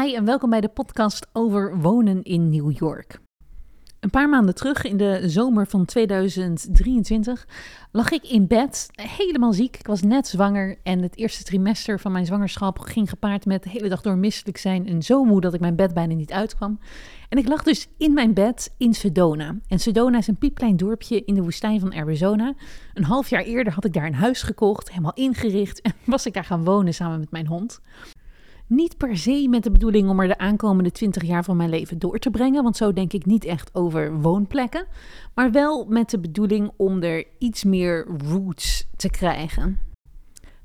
Hi en welkom bij de podcast over wonen in New York. Een paar maanden terug, in de zomer van 2023, lag ik in bed, helemaal ziek. Ik was net zwanger en het eerste trimester van mijn zwangerschap ging gepaard met de hele dag door misselijk zijn en zo moe dat ik mijn bed bijna niet uitkwam. En ik lag dus in mijn bed in Sedona. En Sedona is een piepklein dorpje in de woestijn van Arizona. Een half jaar eerder had ik daar een huis gekocht, helemaal ingericht en was ik daar gaan wonen samen met mijn hond. Niet per se met de bedoeling om er de aankomende 20 jaar van mijn leven door te brengen, want zo denk ik niet echt over woonplekken. Maar wel met de bedoeling om er iets meer roots te krijgen.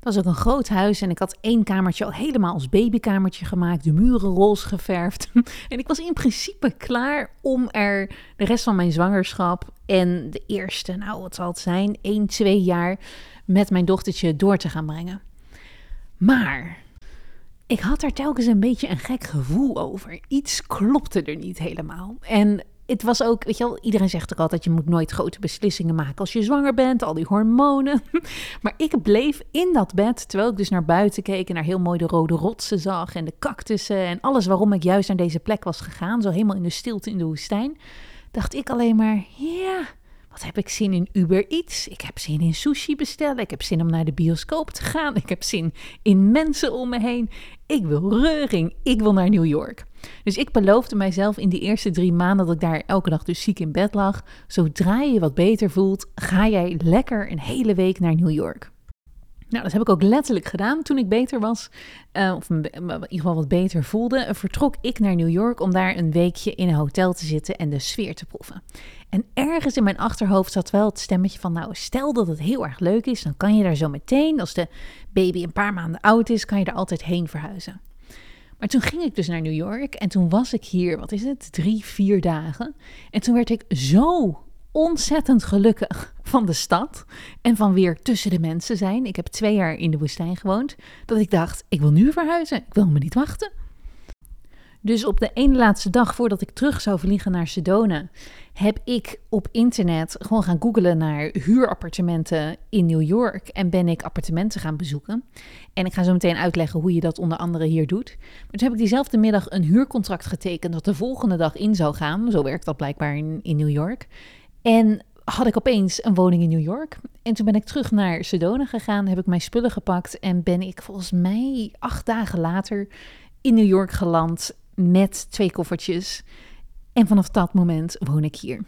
Dat was ook een groot huis en ik had één kamertje al helemaal als babykamertje gemaakt, de muren roze geverfd. en ik was in principe klaar om er de rest van mijn zwangerschap en de eerste, nou wat zal het zijn, 1, 2 jaar met mijn dochtertje door te gaan brengen. Maar ik had daar telkens een beetje een gek gevoel over. Iets klopte er niet helemaal. En het was ook, weet je wel, iedereen zegt ook altijd: je moet nooit grote beslissingen maken als je zwanger bent, al die hormonen. Maar ik bleef in dat bed, terwijl ik dus naar buiten keek en naar heel mooi de rode rotsen zag en de cactussen en alles waarom ik juist naar deze plek was gegaan, zo helemaal in de stilte in de woestijn, dacht ik alleen maar: ja wat heb ik zin in Uber Eats? Ik heb zin in sushi bestellen. Ik heb zin om naar de bioscoop te gaan. Ik heb zin in mensen om me heen. Ik wil reuring. Ik wil naar New York. Dus ik beloofde mijzelf in die eerste drie maanden dat ik daar elke dag dus ziek in bed lag. Zodra je je wat beter voelt, ga jij lekker een hele week naar New York. Nou, dat heb ik ook letterlijk gedaan toen ik beter was, uh, of in ieder geval wat beter voelde. Vertrok ik naar New York om daar een weekje in een hotel te zitten en de sfeer te proeven. En ergens in mijn achterhoofd zat wel het stemmetje van, nou, stel dat het heel erg leuk is, dan kan je daar zo meteen, als de baby een paar maanden oud is, kan je er altijd heen verhuizen. Maar toen ging ik dus naar New York en toen was ik hier, wat is het, drie, vier dagen. En toen werd ik zo ontzettend gelukkig van de stad en van weer tussen de mensen zijn. Ik heb twee jaar in de woestijn gewoond, dat ik dacht, ik wil nu verhuizen, ik wil me niet wachten. Dus op de ene laatste dag voordat ik terug zou vliegen naar Sedona, heb ik op internet gewoon gaan googlen naar huurappartementen in New York en ben ik appartementen gaan bezoeken. En ik ga zo meteen uitleggen hoe je dat onder andere hier doet. Toen heb ik diezelfde middag een huurcontract getekend dat de volgende dag in zou gaan. Zo werkt dat blijkbaar in, in New York. En had ik opeens een woning in New York. En toen ben ik terug naar Sedona gegaan, heb ik mijn spullen gepakt en ben ik volgens mij acht dagen later in New York geland met twee koffertjes. En vanaf dat moment woon ik hier.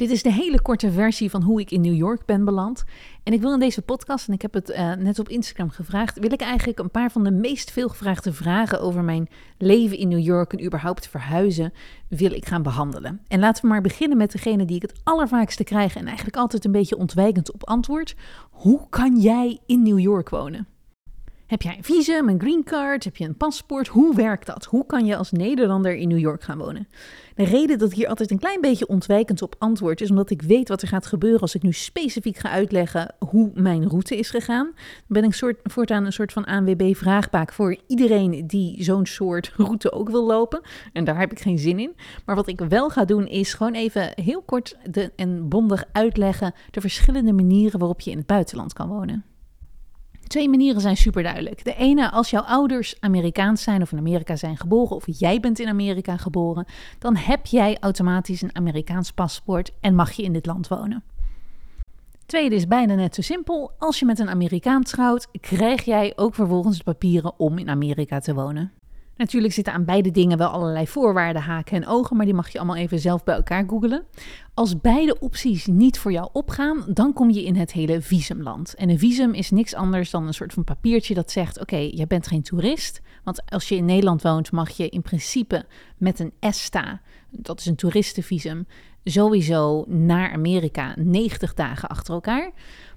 Dit is de hele korte versie van hoe ik in New York ben beland. En ik wil in deze podcast, en ik heb het uh, net op Instagram gevraagd, wil ik eigenlijk een paar van de meest veelgevraagde vragen over mijn leven in New York en überhaupt verhuizen, wil ik gaan behandelen. En laten we maar beginnen met degene die ik het allervaakste krijg en eigenlijk altijd een beetje ontwijkend op antwoord. Hoe kan jij in New York wonen? Heb jij een visum, een green card? Heb je een paspoort? Hoe werkt dat? Hoe kan je als Nederlander in New York gaan wonen? De reden dat ik hier altijd een klein beetje ontwijkend op antwoord is omdat ik weet wat er gaat gebeuren als ik nu specifiek ga uitleggen hoe mijn route is gegaan. Dan ben ik soort, voortaan een soort van ANWB-vraagbaak voor iedereen die zo'n soort route ook wil lopen. En daar heb ik geen zin in. Maar wat ik wel ga doen is gewoon even heel kort de, en bondig uitleggen de verschillende manieren waarop je in het buitenland kan wonen. Twee manieren zijn super duidelijk. De ene, als jouw ouders Amerikaans zijn of in Amerika zijn geboren, of jij bent in Amerika geboren, dan heb jij automatisch een Amerikaans paspoort en mag je in dit land wonen. Tweede is bijna net zo simpel. Als je met een Amerikaan trouwt, krijg jij ook vervolgens de papieren om in Amerika te wonen. Natuurlijk zitten aan beide dingen wel allerlei voorwaarden, haken en ogen, maar die mag je allemaal even zelf bij elkaar googelen. Als beide opties niet voor jou opgaan, dan kom je in het hele visumland. En een visum is niks anders dan een soort van papiertje dat zegt: oké, jij bent geen toerist. Want als je in Nederland woont, mag je in principe met een ESTA, dat is een toeristenvisum, sowieso naar Amerika 90 dagen achter elkaar.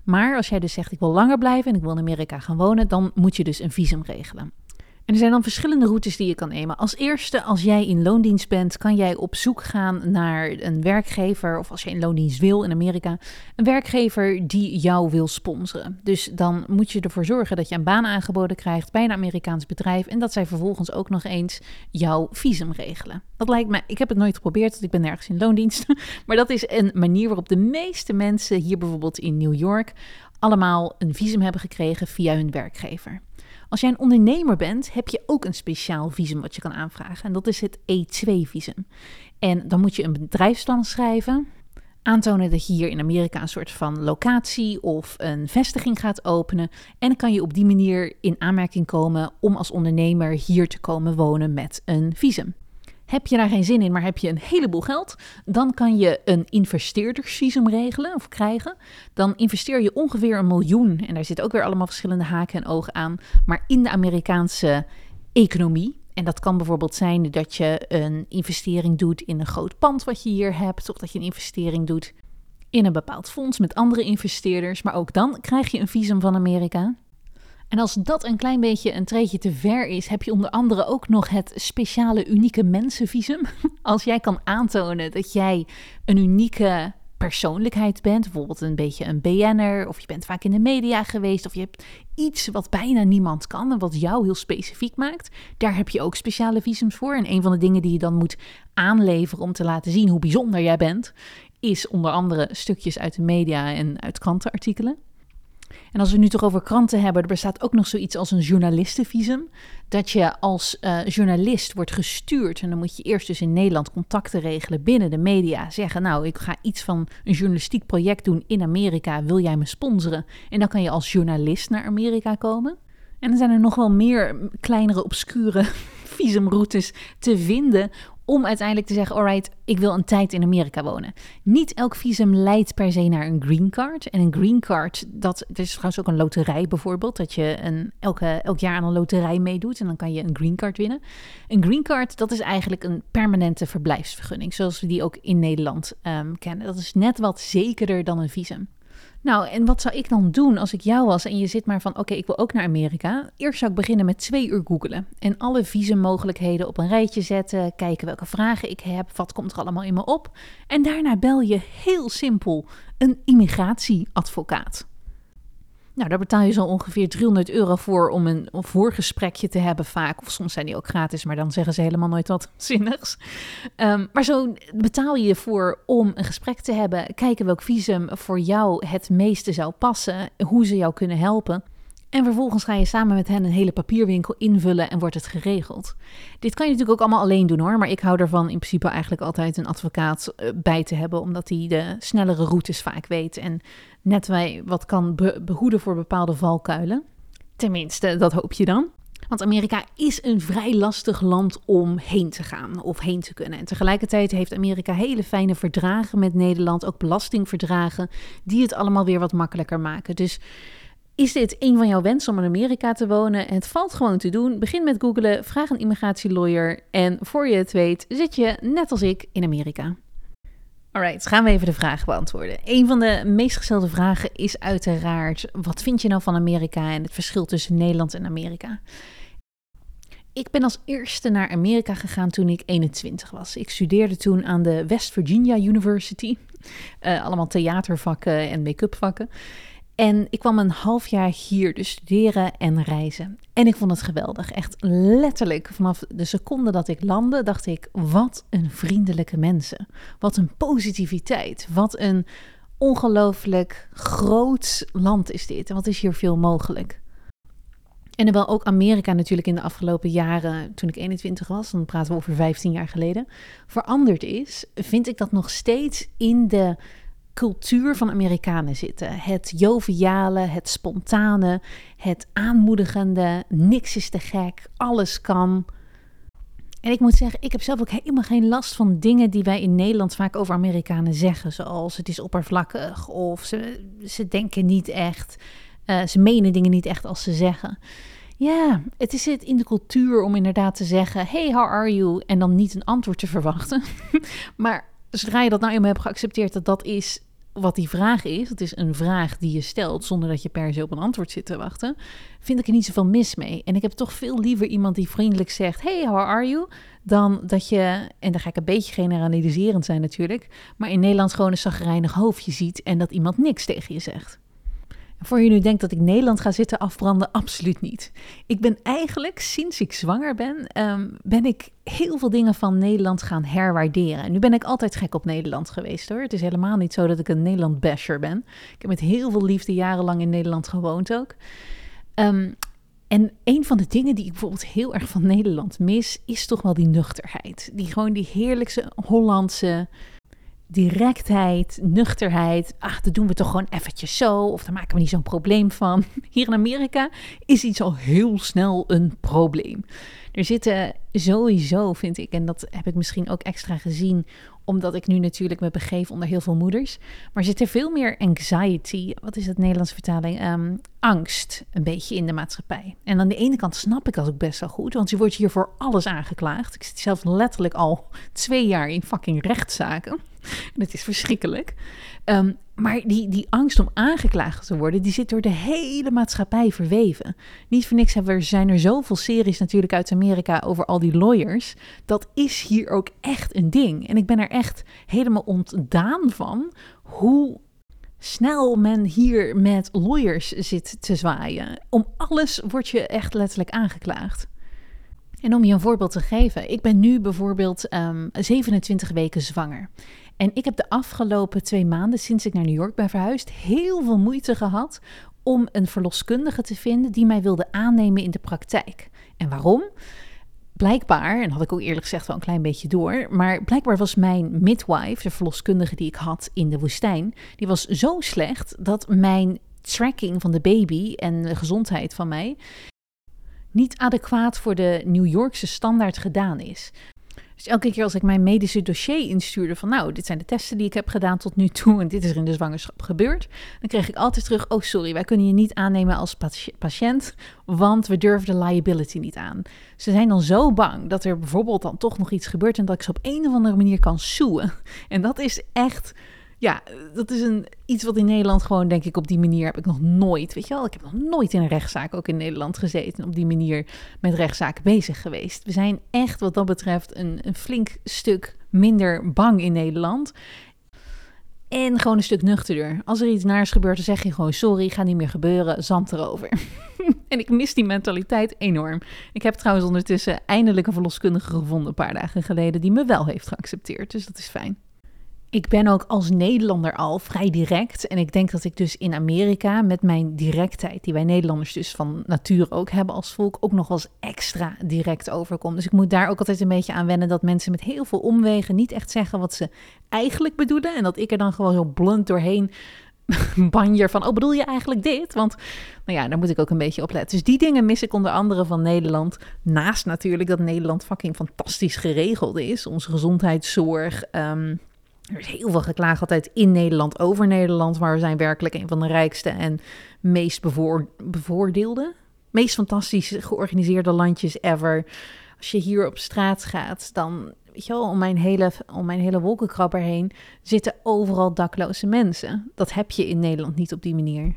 Maar als jij dus zegt: ik wil langer blijven en ik wil in Amerika gaan wonen, dan moet je dus een visum regelen. En er zijn dan verschillende routes die je kan nemen. Als eerste, als jij in loondienst bent, kan jij op zoek gaan naar een werkgever, of als je in loondienst wil in Amerika, een werkgever die jou wil sponsoren. Dus dan moet je ervoor zorgen dat je een baan aangeboden krijgt bij een Amerikaans bedrijf en dat zij vervolgens ook nog eens jouw visum regelen. Dat lijkt me, ik heb het nooit geprobeerd, want ik ben nergens in loondienst. Maar dat is een manier waarop de meeste mensen hier bijvoorbeeld in New York allemaal een visum hebben gekregen via hun werkgever. Als jij een ondernemer bent, heb je ook een speciaal visum wat je kan aanvragen. En dat is het E2-visum. En dan moet je een bedrijfsplan schrijven aantonen dat je hier in Amerika een soort van locatie of een vestiging gaat openen. En dan kan je op die manier in aanmerking komen om als ondernemer hier te komen wonen met een visum. Heb je daar geen zin in, maar heb je een heleboel geld, dan kan je een investeerdersvisum regelen of krijgen. Dan investeer je ongeveer een miljoen, en daar zitten ook weer allemaal verschillende haken en ogen aan, maar in de Amerikaanse economie. En dat kan bijvoorbeeld zijn dat je een investering doet in een groot pand wat je hier hebt, of dat je een investering doet in een bepaald fonds met andere investeerders. Maar ook dan krijg je een visum van Amerika. En als dat een klein beetje een treetje te ver is, heb je onder andere ook nog het speciale unieke mensenvisum. Als jij kan aantonen dat jij een unieke persoonlijkheid bent, bijvoorbeeld een beetje een BN'er, of je bent vaak in de media geweest, of je hebt iets wat bijna niemand kan en wat jou heel specifiek maakt, daar heb je ook speciale visums voor. En een van de dingen die je dan moet aanleveren om te laten zien hoe bijzonder jij bent, is onder andere stukjes uit de media en uit krantenartikelen. En als we nu toch over kranten hebben, er bestaat ook nog zoiets als een journalistenvisum. Dat je als uh, journalist wordt gestuurd en dan moet je eerst dus in Nederland contacten regelen binnen de media. Zeggen, nou, ik ga iets van een journalistiek project doen in Amerika, wil jij me sponsoren? En dan kan je als journalist naar Amerika komen. En dan zijn er nog wel meer kleinere, obscure visumroutes te vinden om uiteindelijk te zeggen: alright, ik wil een tijd in Amerika wonen. Niet elk visum leidt per se naar een green card. En een green card, dat, is trouwens ook een loterij bijvoorbeeld, dat je een, elke, elk jaar aan een loterij meedoet en dan kan je een green card winnen. Een green card, dat is eigenlijk een permanente verblijfsvergunning, zoals we die ook in Nederland um, kennen. Dat is net wat zekerder dan een visum. Nou, en wat zou ik dan doen als ik jou was en je zit maar van, oké, ik wil ook naar Amerika. Eerst zou ik beginnen met twee uur googelen en alle visummogelijkheden op een rijtje zetten, kijken welke vragen ik heb, wat komt er allemaal in me op. En daarna bel je heel simpel een immigratieadvocaat. Nou, daar betaal je zo ongeveer 300 euro voor om een voorgesprekje te hebben vaak. Of soms zijn die ook gratis, maar dan zeggen ze helemaal nooit wat zinnigs. Um, maar zo betaal je voor om een gesprek te hebben. Kijken welk visum voor jou het meeste zou passen. Hoe ze jou kunnen helpen. En vervolgens ga je samen met hen een hele papierwinkel invullen en wordt het geregeld. Dit kan je natuurlijk ook allemaal alleen doen hoor, maar ik hou ervan in principe eigenlijk altijd een advocaat eh, bij te hebben, omdat hij de snellere routes vaak weet en net wij wat kan behoeden voor bepaalde valkuilen. Tenminste, dat hoop je dan. Want Amerika is een vrij lastig land om heen te gaan of heen te kunnen. En tegelijkertijd heeft Amerika hele fijne verdragen met Nederland, ook belastingverdragen, die het allemaal weer wat makkelijker maken. Dus is dit een van jouw wensen om in Amerika te wonen? Het valt gewoon te doen. Begin met googlen, vraag een immigratielawyer en voor je het weet zit je, net als ik, in Amerika. Alright, gaan we even de vragen beantwoorden. Een van de meest gestelde vragen is uiteraard: wat vind je nou van Amerika en het verschil tussen Nederland en Amerika? Ik ben als eerste naar Amerika gegaan toen ik 21 was. Ik studeerde toen aan de West Virginia University. Uh, allemaal theatervakken en make-up vakken. En ik kwam een half jaar hier dus studeren en reizen. En ik vond het geweldig. Echt letterlijk vanaf de seconde dat ik landde, dacht ik: wat een vriendelijke mensen. Wat een positiviteit. Wat een ongelooflijk groot land is dit. En wat is hier veel mogelijk. En terwijl ook Amerika natuurlijk in de afgelopen jaren, toen ik 21 was, dan praten we over 15 jaar geleden, veranderd is, vind ik dat nog steeds in de cultuur van Amerikanen zitten. Het joviale, het spontane, het aanmoedigende, niks is te gek, alles kan. En ik moet zeggen, ik heb zelf ook helemaal geen last van dingen die wij in Nederland vaak over Amerikanen zeggen. Zoals het is oppervlakkig of ze, ze denken niet echt, uh, ze menen dingen niet echt als ze zeggen. Ja, het is het in de cultuur om inderdaad te zeggen: Hey, how are you? En dan niet een antwoord te verwachten. maar zodra je dat nou eenmaal hebt geaccepteerd dat dat is wat die vraag is, het is een vraag die je stelt zonder dat je per se op een antwoord zit te wachten, vind ik er niet zoveel mis mee. En ik heb toch veel liever iemand die vriendelijk zegt: Hey, how are you? Dan dat je, en dan ga ik een beetje generaliserend zijn natuurlijk, maar in Nederland gewoon een zagrijnig hoofdje ziet en dat iemand niks tegen je zegt. Voor je nu denkt dat ik Nederland ga zitten afbranden, absoluut niet. Ik ben eigenlijk, sinds ik zwanger ben, ehm, ben ik heel veel dingen van Nederland gaan herwaarderen. En nu ben ik altijd gek op Nederland geweest hoor. Het is helemaal niet zo dat ik een Nederland-basher ben. Ik heb met heel veel liefde jarenlang in Nederland gewoond ook. Ehm, En een van de dingen die ik bijvoorbeeld heel erg van Nederland mis, is toch wel die nuchterheid. Die gewoon die heerlijkse Hollandse directheid, nuchterheid. Ach, dat doen we toch gewoon eventjes zo. Of daar maken we niet zo'n probleem van. Hier in Amerika is iets al heel snel een probleem. Er zitten sowieso, vind ik, en dat heb ik misschien ook extra gezien, omdat ik nu natuurlijk me begeef onder heel veel moeders. Maar zit er veel meer anxiety, wat is het Nederlandse vertaling? Ehm, angst, een beetje in de maatschappij. En aan de ene kant snap ik dat ook best wel goed, want je wordt hier voor alles aangeklaagd. Ik zit zelf letterlijk al twee jaar in fucking rechtszaken. En het is verschrikkelijk. Ehm, maar die, die angst om aangeklaagd te worden, die zit door de hele maatschappij verweven. Niet voor niks hebben zijn er zoveel series natuurlijk uit Amerika over al die lawyers. Dat is hier ook echt een ding. En ik ben er echt helemaal ontdaan van hoe snel men hier met lawyers zit te zwaaien. Om alles word je echt letterlijk aangeklaagd. En om je een voorbeeld te geven, ik ben nu bijvoorbeeld 27 ehm, weken zwanger. En ik heb de afgelopen twee maanden, sinds ik naar New York ben verhuisd, heel veel moeite gehad om een verloskundige te vinden die mij wilde aannemen in de praktijk. En waarom? Blijkbaar, en had ik ook eerlijk gezegd wel een klein beetje door, maar blijkbaar was mijn midwife, de verloskundige die ik had in de woestijn, die was zo slecht dat mijn tracking van de baby en de gezondheid van mij niet adequaat voor de New Yorkse standaard gedaan is. Dus elke keer als ik mijn medische dossier instuurde van nou, dit zijn de testen die ik heb gedaan tot nu toe en dit is er in de zwangerschap gebeurd, dan kreeg ik altijd terug, oh sorry, wij kunnen je niet aannemen als patiënt, want we durven de liability niet aan. Ze zijn dan zo bang dat er bijvoorbeeld dan toch nog iets gebeurt en dat ik ze op een of andere manier kan soeën. En dat is echt ja, dat is een, iets wat in Nederland gewoon, denk ik, op die manier heb ik nog nooit, weet je wel, ik heb nog nooit in een rechtszaak ook in Nederland gezeten, op die manier met rechtszaken bezig geweest. We zijn echt wat dat betreft een, een flink stuk minder bang in Nederland. En gewoon een stuk nuchterder. Als er iets naars gebeurt, dan zeg je gewoon sorry, gaat niet meer gebeuren, zand erover. en ik mis die mentaliteit enorm. Ik heb trouwens ondertussen eindelijk een verloskundige gevonden een paar dagen geleden die me wel heeft geaccepteerd, dus dat is fijn ik ben ook als Nederlander al vrij direct. En ik denk dat ik dus in Amerika met mijn directheid, die wij Nederlanders dus van nature ook hebben als volk, ook nog eens extra direct overkom. Dus ik moet daar ook altijd een beetje aan wennen dat mensen met heel veel omwegen niet echt zeggen wat ze eigenlijk bedoelen. En dat ik er dan gewoon zo blunt doorheen banjer van, oh bedoel je eigenlijk dit? Want nou ja, daar moet ik ook een beetje op letten. Dus die dingen mis ik onder andere van Nederland. Naast natuurlijk dat Nederland fucking fantastisch geregeld is. Onze gezondheidszorg, um, er is heel veel geklaagd altijd in Nederland over Nederland, maar we zijn werkelijk een van de rijkste en meest bevoor, bevoordeelde, meest fantastisch georganiseerde landjes ever. Als je hier op straat gaat, dan, weet je wel, om mijn hele, om mijn hele wolkenkrabber heen zitten overal dakloze mensen. Dat heb je in Nederland niet op die manier.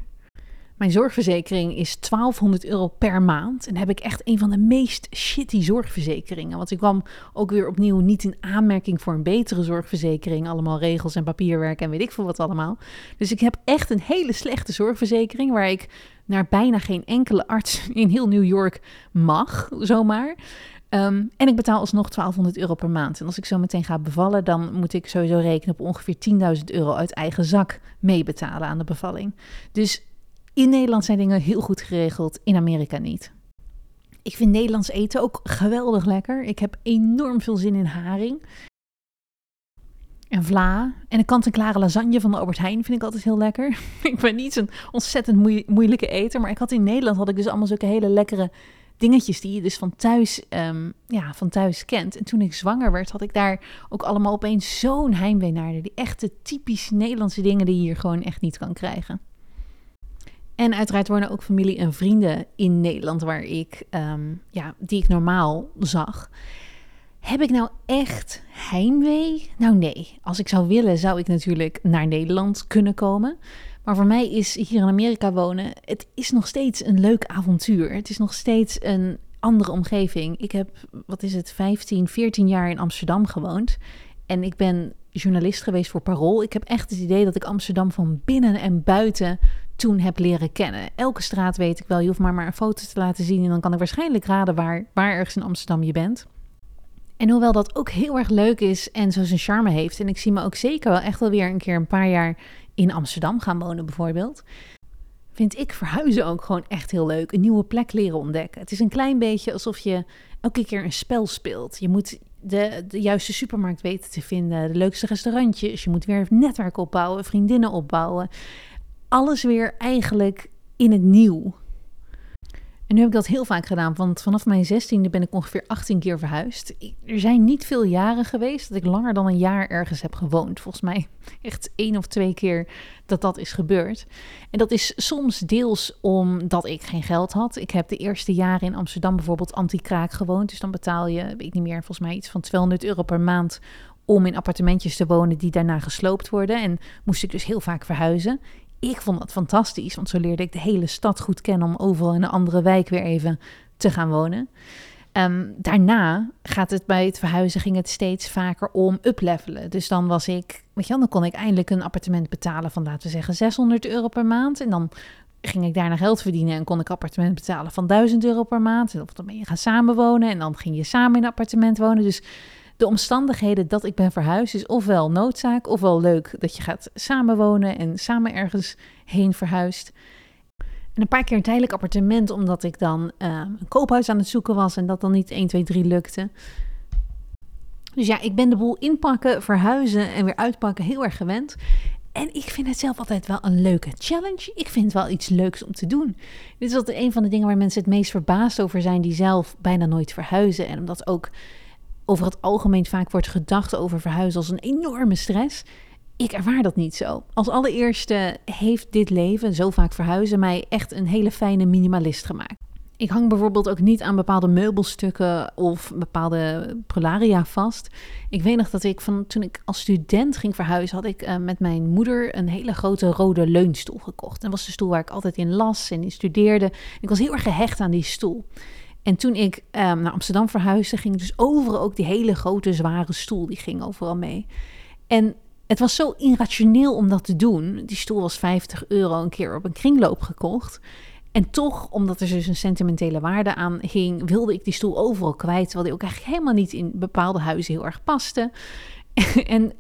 Mijn zorgverzekering is 1200 euro per maand. En heb ik echt een van de meest shitty zorgverzekeringen. Want ik kwam ook weer opnieuw niet in aanmerking voor een betere zorgverzekering. Allemaal regels en papierwerk en weet ik veel wat allemaal. Dus ik heb echt een hele slechte zorgverzekering. Waar ik naar bijna geen enkele arts in heel New York mag, zomaar. Ehm, en ik betaal alsnog 1200 euro per maand. En als ik zo meteen ga bevallen, dan moet ik sowieso rekenen op ongeveer 10.000 euro uit eigen zak meebetalen aan de bevalling. Dus in Nederland zijn dingen heel goed geregeld, in Amerika niet. Ik vind Nederlands eten ook geweldig lekker. Ik heb enorm veel zin in haring. En vla. En een kant-en-klare lasagne van de Albert Heijn vind ik altijd heel lekker. ik ben niet zo'n ontzettend moeilijke eter. Maar ik had in Nederland had ik dus allemaal zulke hele lekkere dingetjes die je dus van thuis, um, ja, van thuis kent. En toen ik zwanger werd, had ik daar ook allemaal opeens zo'n heimwee naar. Die echte typisch Nederlandse dingen die je hier gewoon echt niet kan krijgen. En uiteraard wonen ook familie en vrienden in Nederland waar ik, ehm, ja, die ik normaal zag. Heb ik nou echt heimwee? Nou nee. Als ik zou willen, zou ik natuurlijk naar Nederland kunnen komen. Maar voor mij is hier in Amerika wonen, het is nog steeds een leuk avontuur. Het is nog steeds een andere omgeving. Ik heb, wat is het, 15, 14 jaar in Amsterdam gewoond. En ik ben journalist geweest voor Parool. Ik heb echt het idee dat ik Amsterdam van binnen en buiten toen heb leren kennen. Elke straat weet ik wel. Je hoeft maar maar een foto te laten zien en dan kan ik waarschijnlijk raden waar, waar ergens in Amsterdam je bent. En hoewel dat ook heel erg leuk is en zo zijn charme heeft, en ik zie me ook zeker wel echt wel weer een keer een paar jaar in Amsterdam gaan wonen bijvoorbeeld, vind ik verhuizen ook gewoon echt heel leuk. Een nieuwe plek leren ontdekken. Het is een klein beetje alsof je elke keer een spel speelt. Je moet de, juiste supermarkt weten te vinden, de leukste restaurantjes. Je moet weer netwerk opbouwen, vriendinnen opbouwen. Alles weer eigenlijk in het nieuw. En nu heb ik dat heel vaak gedaan, want vanaf mijn zestiende ben ik ongeveer 18 keer verhuisd. Er zijn niet veel jaren geweest dat ik langer dan een jaar ergens heb gewoond. Volgens mij echt één of twee keer dat dat is gebeurd. En dat is soms deels omdat ik geen geld had. Ik heb de eerste jaren in Amsterdam bijvoorbeeld anti-kraak gewoond. Dus dan betaal je, weet ik niet meer, volgens mij iets van 200 euro per maand om in appartementjes te wonen die daarna gesloopt worden. En moest ik dus heel vaak verhuizen ik vond dat fantastisch, want zo leerde ik de hele stad goed kennen om overal in een andere wijk weer even te gaan wonen. Um, daarna gaat het bij het verhuizen ging het steeds vaker om uplevelen. Dus dan was ik, weet je, dan kon ik eindelijk een appartement betalen van laten we zeggen 600 euro per maand. En dan ging ik daarna geld verdienen en kon ik appartement betalen van 1000 euro per maand. Of dan ben je gaan samenwonen en dan ging je samen in een appartement wonen. Dus de omstandigheden dat ik ben verhuisd is ofwel noodzaak, ofwel leuk dat je gaat samenwonen en samen ergens heen verhuist. En een paar keer een tijdelijk appartement, omdat ik dan uh, een koophuis aan het zoeken was en dat dan niet 1, 2, 3 lukte. Dus ja, ik ben de boel inpakken, verhuizen en weer uitpakken heel erg gewend. En ik vind het zelf altijd wel een leuke challenge. Ik vind het wel iets leuks om te doen. Dit is altijd een van de dingen waar mensen het meest verbaasd over zijn, die zelf bijna nooit verhuizen. En omdat ook over het algemeen vaak wordt gedacht over verhuizen als een enorme stress. Ik ervaar dat niet zo. Als allereerste heeft dit leven, zo vaak verhuizen, mij echt een hele fijne minimalist gemaakt. Ik hang bijvoorbeeld ook niet aan bepaalde meubelstukken of bepaalde prularia vast. Ik weet nog dat ik van toen ik als student ging verhuizen, had ik uh, met mijn moeder een hele grote rode leunstoel gekocht. En dat was de stoel waar ik altijd in las en in studeerde. Ik was heel erg gehecht aan die stoel. En toen ik um, naar Amsterdam verhuisde, ging dus overal ook die hele grote zware stoel, die ging overal mee. En het was zo irrationeel om dat te doen. Die stoel was 50 euro een keer op een kringloop gekocht. En toch, omdat er dus een sentimentele waarde aan hing, wilde ik die stoel overal kwijt. Terwijl die ook eigenlijk helemaal niet in bepaalde huizen heel erg paste. en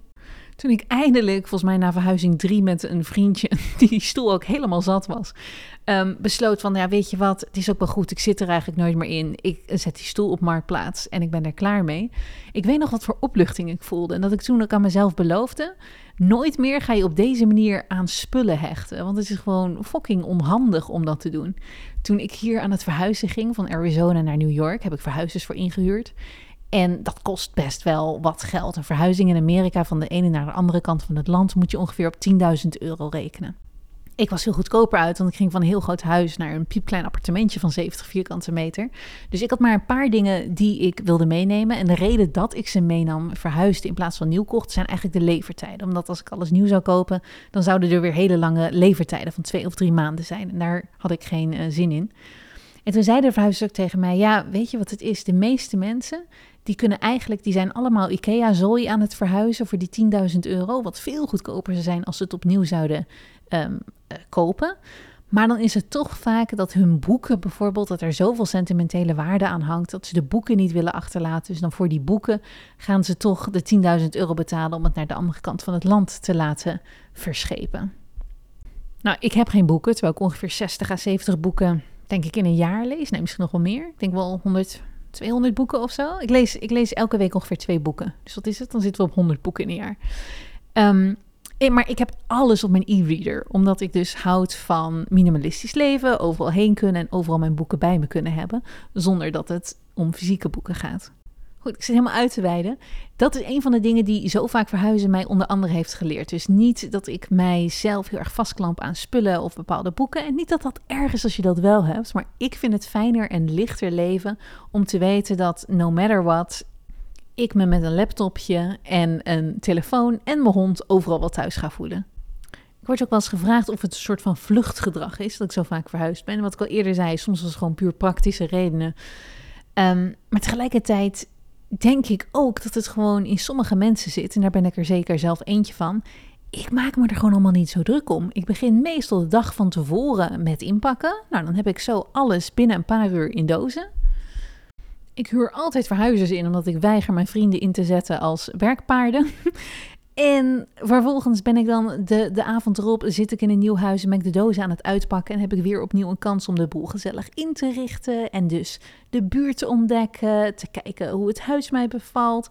toen ik eindelijk, volgens mij na verhuizing drie met een vriendje, die die stoel ook helemaal zat was, um, besloot van, ja, weet je wat, het is ook wel goed, ik zit er eigenlijk nooit meer in. Ik zet die stoel op marktplaats en ik ben er klaar mee. Ik weet nog wat voor opluchting ik voelde en dat ik toen ook aan mezelf beloofde, nooit meer ga je op deze manier aan spullen hechten, want het is gewoon fucking onhandig om dat te doen. Toen ik hier aan het verhuizen ging van Arizona naar New York, heb ik verhuizers voor ingehuurd. En dat kost best wel wat geld. Een verhuizing in Amerika van de ene naar de andere kant van het land moet je ongeveer op 10.000 euro rekenen. Ik was heel goedkoper uit, want ik ging van een heel groot huis naar een piepklein appartementje van 70 vierkante meter. Dus ik had maar een paar dingen die ik wilde meenemen. En de reden dat ik ze meenam, verhuisde in plaats van nieuw kocht, zijn eigenlijk de levertijden. Omdat als ik alles nieuw zou kopen, dan zouden er weer hele lange levertijden van twee of drie maanden zijn. En daar had ik geen uh, zin in. En toen zei de verhuizer ook tegen mij: Ja, weet je wat het is? De meeste mensen die kunnen eigenlijk, die zijn allemaal IKEA-zooi aan het verhuizen voor die 10.000 euro. Wat veel goedkoper zou zijn als ze het opnieuw zouden um, uh, kopen. Maar dan is het toch vaak dat hun boeken bijvoorbeeld, dat er zoveel sentimentele waarde aan hangt, dat ze de boeken niet willen achterlaten. Dus dan voor die boeken gaan ze toch de 10.000 euro betalen om het naar de andere kant van het land te laten verschepen. Nou, ik heb geen boeken, terwijl ik ongeveer 60 à 70 boeken, denk ik, in een jaar lees. Nee, misschien nog wel meer. Ik denk wel 100, 200 boeken of zo. Ik lees, ik lees elke week ongeveer twee boeken. Dus wat is het? Dan zitten we op 100 boeken in een jaar. Um, maar ik heb alles op mijn e-reader, omdat ik dus houd van minimalistisch leven, overal heen kunnen en overal mijn boeken bij me kunnen hebben, zonder dat het om fysieke boeken gaat. Goed, ik zit helemaal uit te wijden. Dat is een van de dingen die zo vaak verhuizen mij onder andere heeft geleerd. Dus niet dat ik mijzelf heel erg vastklamp aan spullen of bepaalde boeken. En niet dat dat erg is als je dat wel hebt. Maar ik vind het fijner en lichter leven om te weten dat no matter what, ik me met een laptopje en een telefoon en mijn hond overal wel thuis ga voelen. Ik word ook wel eens gevraagd of het een soort van vluchtgedrag is dat ik zo vaak verhuisd ben. Wat ik al eerder zei, soms was het gewoon puur praktische redenen. Um, maar tegelijkertijd denk ik ook dat het gewoon in sommige mensen zit. En daar ben ik er zeker zelf eentje van. Ik maak me er gewoon allemaal niet zo druk om. Ik begin meestal de dag van tevoren met inpakken. Nou, dan heb ik zo alles binnen een paar uur in dozen. Ik huur altijd verhuizers in, omdat ik weiger mijn vrienden in te zetten als werkpaarden. En vervolgens ben ik dan de, de avond erop, zit ik in een nieuw huis en ben ik de dozen aan het uitpakken. En heb ik weer opnieuw een kans om de boel gezellig in te richten. En dus de buurt te ontdekken, te kijken hoe het huis mij bevalt.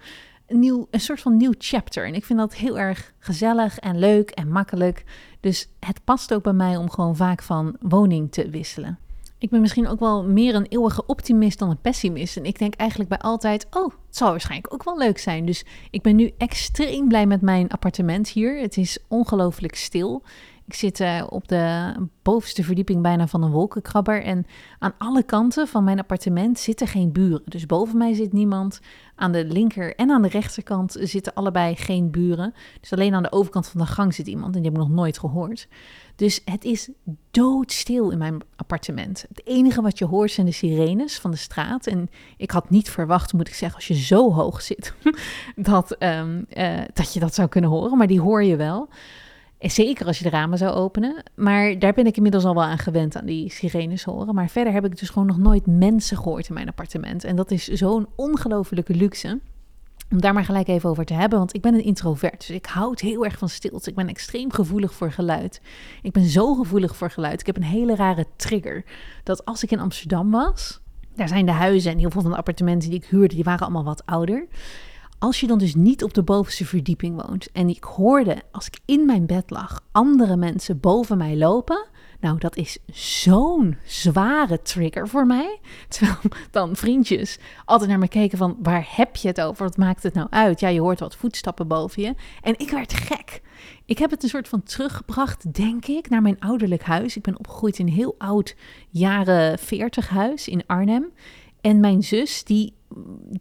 Een, nieuw, een soort van nieuw chapter. En ik vind dat heel erg gezellig en leuk en makkelijk. Dus het past ook bij mij om gewoon vaak van woning te wisselen. Ik ben misschien ook wel meer een eeuwige optimist dan een pessimist. En ik denk eigenlijk bij altijd, oh, het zal waarschijnlijk ook wel leuk zijn. Dus ik ben nu extreem blij met mijn appartement hier. Het is ongelooflijk stil. Ik zit uh, op de bovenste verdieping bijna van een wolkenkrabber. En aan alle kanten van mijn appartement zitten geen buren. Dus boven mij zit niemand. Aan de linker en aan de rechterkant zitten allebei geen buren. Dus alleen aan de overkant van de gang zit iemand. En die heb ik nog nooit gehoord. Dus het is doodstil in mijn appartement. Het enige wat je hoort zijn de sirenes van de straat. En ik had niet verwacht, moet ik zeggen, als je zo hoog zit, dat, um, uh, dat je dat zou kunnen horen. Maar die hoor je wel. Zeker als je de ramen zou openen. Maar daar ben ik inmiddels al wel aan gewend, aan die sirenes horen. Maar verder heb ik dus gewoon nog nooit mensen gehoord in mijn appartement. En dat is zo'n ongelofelijke luxe. Om daar maar gelijk even over te hebben, want ik ben een introvert. Dus ik houd heel erg van stilte. Ik ben extreem gevoelig voor geluid. Ik ben zo gevoelig voor geluid. Ik heb een hele rare trigger. Dat als ik in Amsterdam was, daar zijn de huizen en heel veel van de appartementen die ik huurde, die waren allemaal wat ouder. Als je dan dus niet op de bovenste verdieping woont en ik hoorde als ik in mijn bed lag andere mensen boven mij lopen, nou, dat is zo'n zware trigger voor mij. Terwijl dan vriendjes altijd naar me keken van, waar heb je het over? Wat maakt het nou uit? Ja, je hoort wat voetstappen boven je. En ik werd gek. Ik heb het een soort van teruggebracht, denk ik, naar mijn ouderlijk huis. Ik ben opgegroeid in een heel oud jaren 40 huis in Arnhem. En mijn zus, die,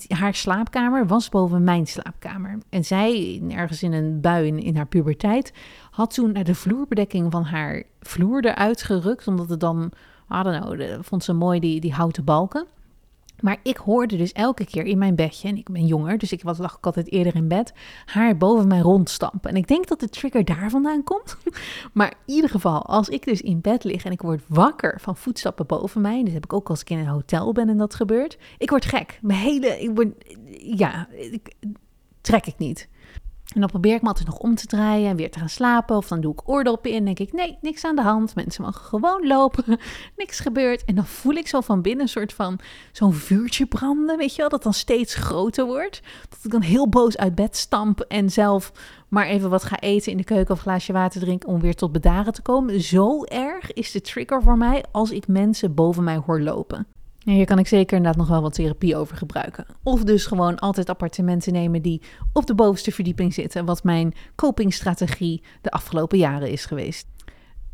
haar slaapkamer was boven mijn slaapkamer. En zij, ergens in een bui in, in haar puberteit, had toen naar de vloerbedekking van haar vloer eruit gerukt. Omdat het dan, I don't vond ze mooi die, die houten balken. Maar ik hoorde dus elke keer in mijn bedje, en ik ben jonger, dus ik was, lag ik altijd eerder in bed, haar boven mij rondstampen. En ik denk dat de trigger daar vandaan komt. maar in ieder geval, als ik dus in bed lig en ik word wakker van voetstappen boven mij, dat heb ik ook als ik in een hotel ben en dat gebeurt, ik word gek. Mijn hele, ik word, ja, ik, trek ik niet. En dan probeer ik me altijd nog om te draaien en weer te gaan slapen. Of dan doe ik oordoppen in. denk ik, nee, niks aan de hand. Mensen mogen gewoon lopen. niks gebeurt. En dan voel ik zo van binnen een soort van zo'n vuurtje branden. Weet je wel, dat dan steeds groter wordt. Dat ik dan heel boos uit bed stamp en zelf maar even wat ga eten in de keuken of een glaasje water drinken om weer tot bedaren te komen. Zo erg is de trigger voor mij als ik mensen boven mij hoor lopen. Hier kan ik zeker inderdaad nog wel wat therapie over gebruiken. Of dus gewoon altijd appartementen nemen die op de bovenste verdieping zitten, wat mijn copingstrategie de afgelopen jaren is geweest.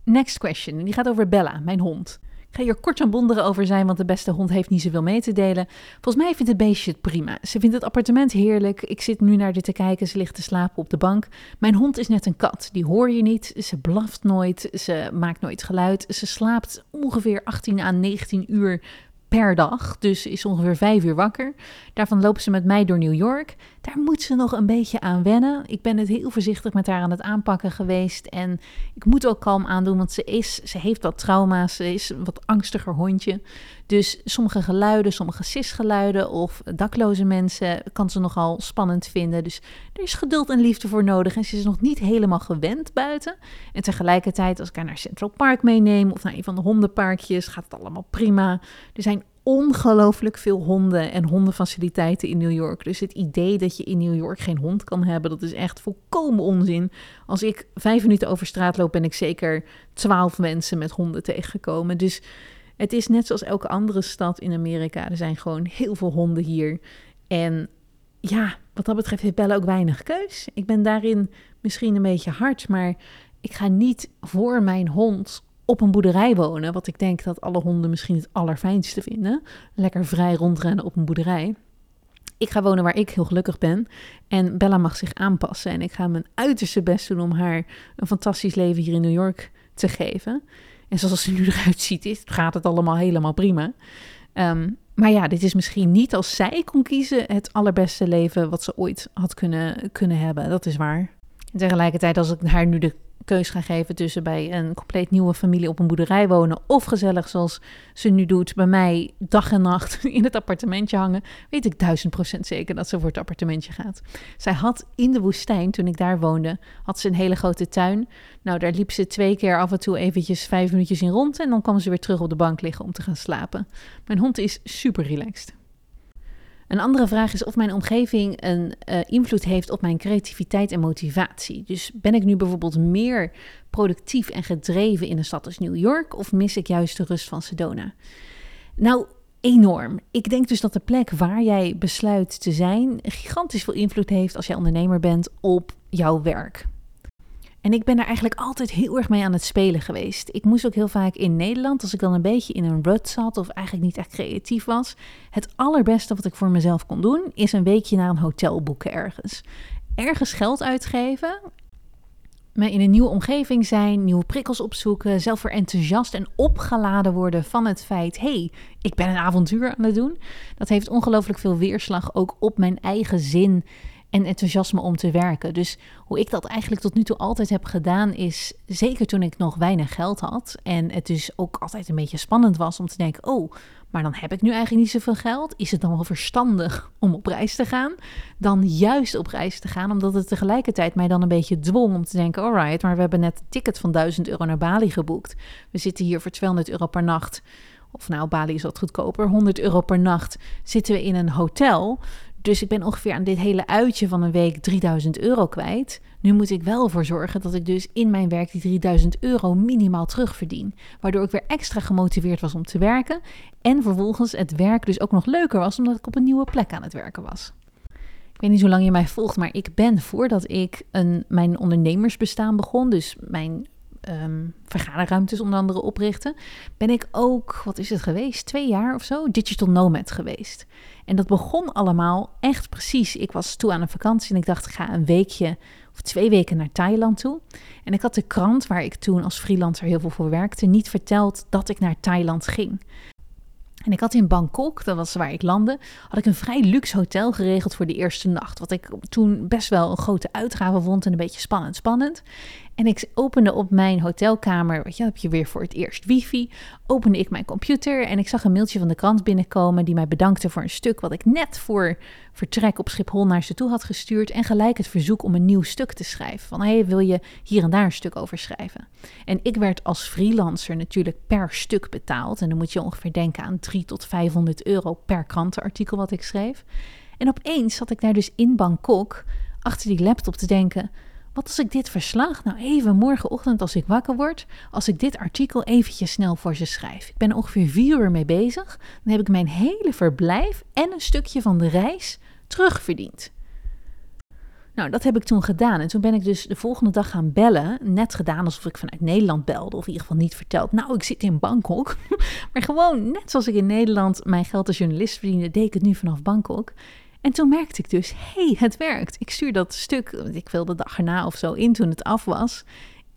Next question, die gaat over Bella, mijn hond. Ik ga hier kort en bondigen over zijn, want de beste hond heeft niet zoveel mee te delen. Volgens mij vindt het beestje het prima. Ze vindt het appartement heerlijk. Ik zit nu naar dit te kijken. Ze ligt te slapen op de bank. Mijn hond is net een kat. Die hoor je niet. Ze blaft nooit. Ze maakt nooit geluid. Ze slaapt ongeveer 18 à 19 uur per dag. Dus is ongeveer vijf uur wakker. Daarvan lopen ze met mij door New York. Daar moet ze nog een beetje aan wennen. Ik ben het heel voorzichtig met haar aan het aanpakken geweest. En ik moet ook kalm aandoen, want ze, is, ze heeft wat trauma's. Ze is een wat angstiger hondje. Dus sommige geluiden, sommige sisgeluiden of dakloze mensen kan ze nogal spannend vinden. Dus er is geduld en liefde voor nodig. En ze is nog niet helemaal gewend buiten. En tegelijkertijd, als ik haar naar Central Park meeneem of naar een van de hondenparkjes, gaat het allemaal prima. Er zijn ongelooflijk veel honden en hondenfaciliteiten in New York. Dus het idee dat je in New York geen hond kan hebben, dat is echt volkomen onzin. Als ik vijf minuten over straat loop, ben ik zeker twaalf mensen met honden tegengekomen. Dus het is net zoals elke andere stad in Amerika. Er zijn gewoon heel veel honden hier. En ja, wat dat betreft heeft Bella ook weinig keus. Ik ben daarin misschien een beetje hard, maar ik ga niet voor mijn hond op een boerderij wonen. Wat ik denk dat alle honden misschien het allerfijnste vinden. Lekker vrij rondrennen op een boerderij. Ik ga wonen waar ik heel gelukkig ben. En Bella mag zich aanpassen. En ik ga mijn uiterste best doen om haar een fantastisch leven hier in New York te geven. En zoals ze nu eruit ziet, gaat het allemaal helemaal prima. Um, maar ja, dit is misschien niet als zij kon kiezen het allerbeste leven wat ze ooit had kunnen, kunnen hebben. Dat is waar. En tegelijkertijd, als ik haar nu de keus gaan geven tussen bij een compleet nieuwe familie op een boerderij wonen of gezellig zoals ze nu doet bij mij dag en nacht in het appartementje hangen, weet ik duizend procent zeker dat ze voor het appartementje gaat. Zij had in de woestijn, toen ik daar woonde, had ze een hele grote tuin. Nou, daar liep ze twee keer af en toe eventjes vijf minuutjes in rond en dan kwam ze weer terug op de bank liggen om te gaan slapen. Mijn hond is super relaxed. Een andere vraag is of mijn omgeving een uh, invloed heeft op mijn creativiteit en motivatie. Dus ben ik nu bijvoorbeeld meer productief en gedreven in een stad als New York of mis ik juist de rust van Sedona? Nou, enorm. Ik denk dus dat de plek waar jij besluit te zijn gigantisch veel invloed heeft als jij ondernemer bent op jouw werk. En ik ben daar eigenlijk altijd heel erg mee aan het spelen geweest. Ik moest ook heel vaak in Nederland, als ik dan een beetje in een rut zat of eigenlijk niet echt creatief was. Het allerbeste wat ik voor mezelf kon doen, is een weekje naar een hotel boeken ergens. Ergens geld uitgeven, me in een nieuwe omgeving zijn, nieuwe prikkels opzoeken, zelf weer enthousiast en opgeladen worden van het feit: hey, ik ben een avontuur aan het doen. Dat heeft ongelooflijk veel weerslag ook op mijn eigen zin en enthousiasme om te werken. Dus hoe ik dat eigenlijk tot nu toe altijd heb gedaan, is zeker toen ik nog weinig geld had. En het dus ook altijd een beetje spannend was om te denken: oh, maar dan heb ik nu eigenlijk niet zoveel geld. Is het dan wel verstandig om op reis te gaan? Dan juist op reis te gaan, omdat het tegelijkertijd mij dan een beetje dwong om te denken: alright, maar we hebben net een ticket van 1000 euro naar Bali geboekt. We zitten hier voor 200 euro per nacht. Of nou, Bali is wat goedkoper. 100 euro per nacht zitten we in een hotel. Dus ik ben ongeveer aan dit hele uitje van een week 3000 euro kwijt. Nu moet ik wel ervoor zorgen dat ik dus in mijn werk die 3000 euro minimaal terugverdien. Waardoor ik weer extra gemotiveerd was om te werken. En vervolgens het werk dus ook nog leuker was omdat ik op een nieuwe plek aan het werken was. Ik weet niet hoe lang je mij volgt, maar ik ben voordat ik een, mijn ondernemersbestaan begon, dus mijn um, vergaderruimtes onder andere oprichten, ben ik ook, wat is het geweest, twee jaar of zo, digital nomad geweest. En dat begon allemaal echt precies. Ik was toe aan een vakantie en ik dacht, ik ga een weekje of twee weken naar Thailand toe. En ik had de krant waar ik toen als freelancer heel veel voor werkte, niet verteld dat ik naar Thailand ging. En ik had in Bangkok, dat was waar ik landde, had ik een vrij luxe hotel geregeld voor de eerste nacht. Wat ik toen best wel een grote uitgave vond en een beetje spannend. Spannend. En ik opende op mijn hotelkamer, weet je, heb je weer voor het eerst wifi. Opende ik mijn computer en ik zag een mailtje van de krant binnenkomen die mij bedankte voor een stuk wat ik net voor vertrek op Schiphol naar ze toe had gestuurd. En gelijk het verzoek om een nieuw stuk te schrijven. Van hey, wil je hier en daar een stuk over schrijven? En ik werd als freelancer natuurlijk per stuk betaald. En dan moet je ongeveer denken aan 3 tot 500 euro per krantenartikel wat ik schreef. En opeens zat ik daar dus in Bangkok achter die laptop te denken wat als ik dit verslag nou even morgenochtend als ik wakker word, als ik dit artikel eventjes snel voor ze schrijf. Ik ben ongeveer vier uur mee bezig. Dan heb ik mijn hele verblijf en een stukje van de reis terugverdiend. Nou, dat heb ik toen gedaan. En toen ben ik dus de volgende dag gaan bellen. Net gedaan alsof ik vanuit Nederland belde. Of in ieder geval niet verteld. Nou, ik zit in Bangkok. maar gewoon, net zoals ik in Nederland mijn geld als journalist verdiende, deed ik het nu vanaf Bangkok. En toen merkte ik dus, hé, hey, het werkt. Ik stuur dat stuk, ik wilde de dag erna of zo in toen het af was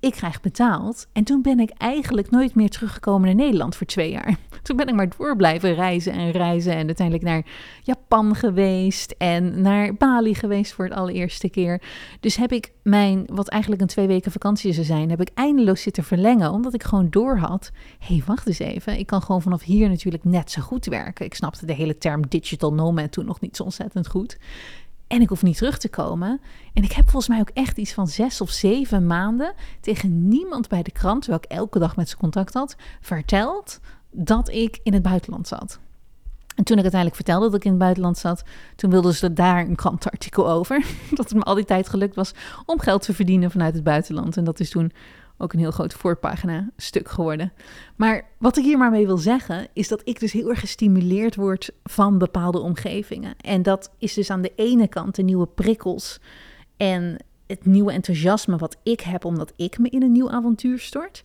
ik krijg betaald. En toen ben ik eigenlijk nooit meer teruggekomen naar Nederland voor twee jaar. Toen ben ik maar door blijven reizen en reizen. En uiteindelijk naar Japan geweest en naar Bali geweest voor het allereerste keer. Dus heb ik mijn, wat eigenlijk een twee weken vakantie zou zijn, heb ik eindeloos zitten verlengen. Omdat ik gewoon door had. Hé, hey, wacht eens even. Ik kan gewoon vanaf hier natuurlijk net zo goed werken. Ik snapte de hele term digital nomad toen nog niet zo ontzettend goed. En ik hoef niet terug te komen. En ik heb volgens mij ook echt iets van zes of zeven maanden tegen niemand bij de krant, terwijl ik elke dag met ze contact had, verteld dat ik in het buitenland zat. En toen ik uiteindelijk vertelde dat ik in het buitenland zat, toen wilden ze daar een krantenartikel over. Dat het me al die tijd gelukt was om geld te verdienen vanuit het buitenland. En dat is toen ook een heel groot voorpagina stuk geworden. Maar wat ik hier maar mee wil zeggen, is dat ik dus heel erg gestimuleerd word van bepaalde omgevingen. En dat is dus aan de ene kant de nieuwe prikkels en het nieuwe enthousiasme wat ik heb omdat ik me in een nieuw avontuur stort.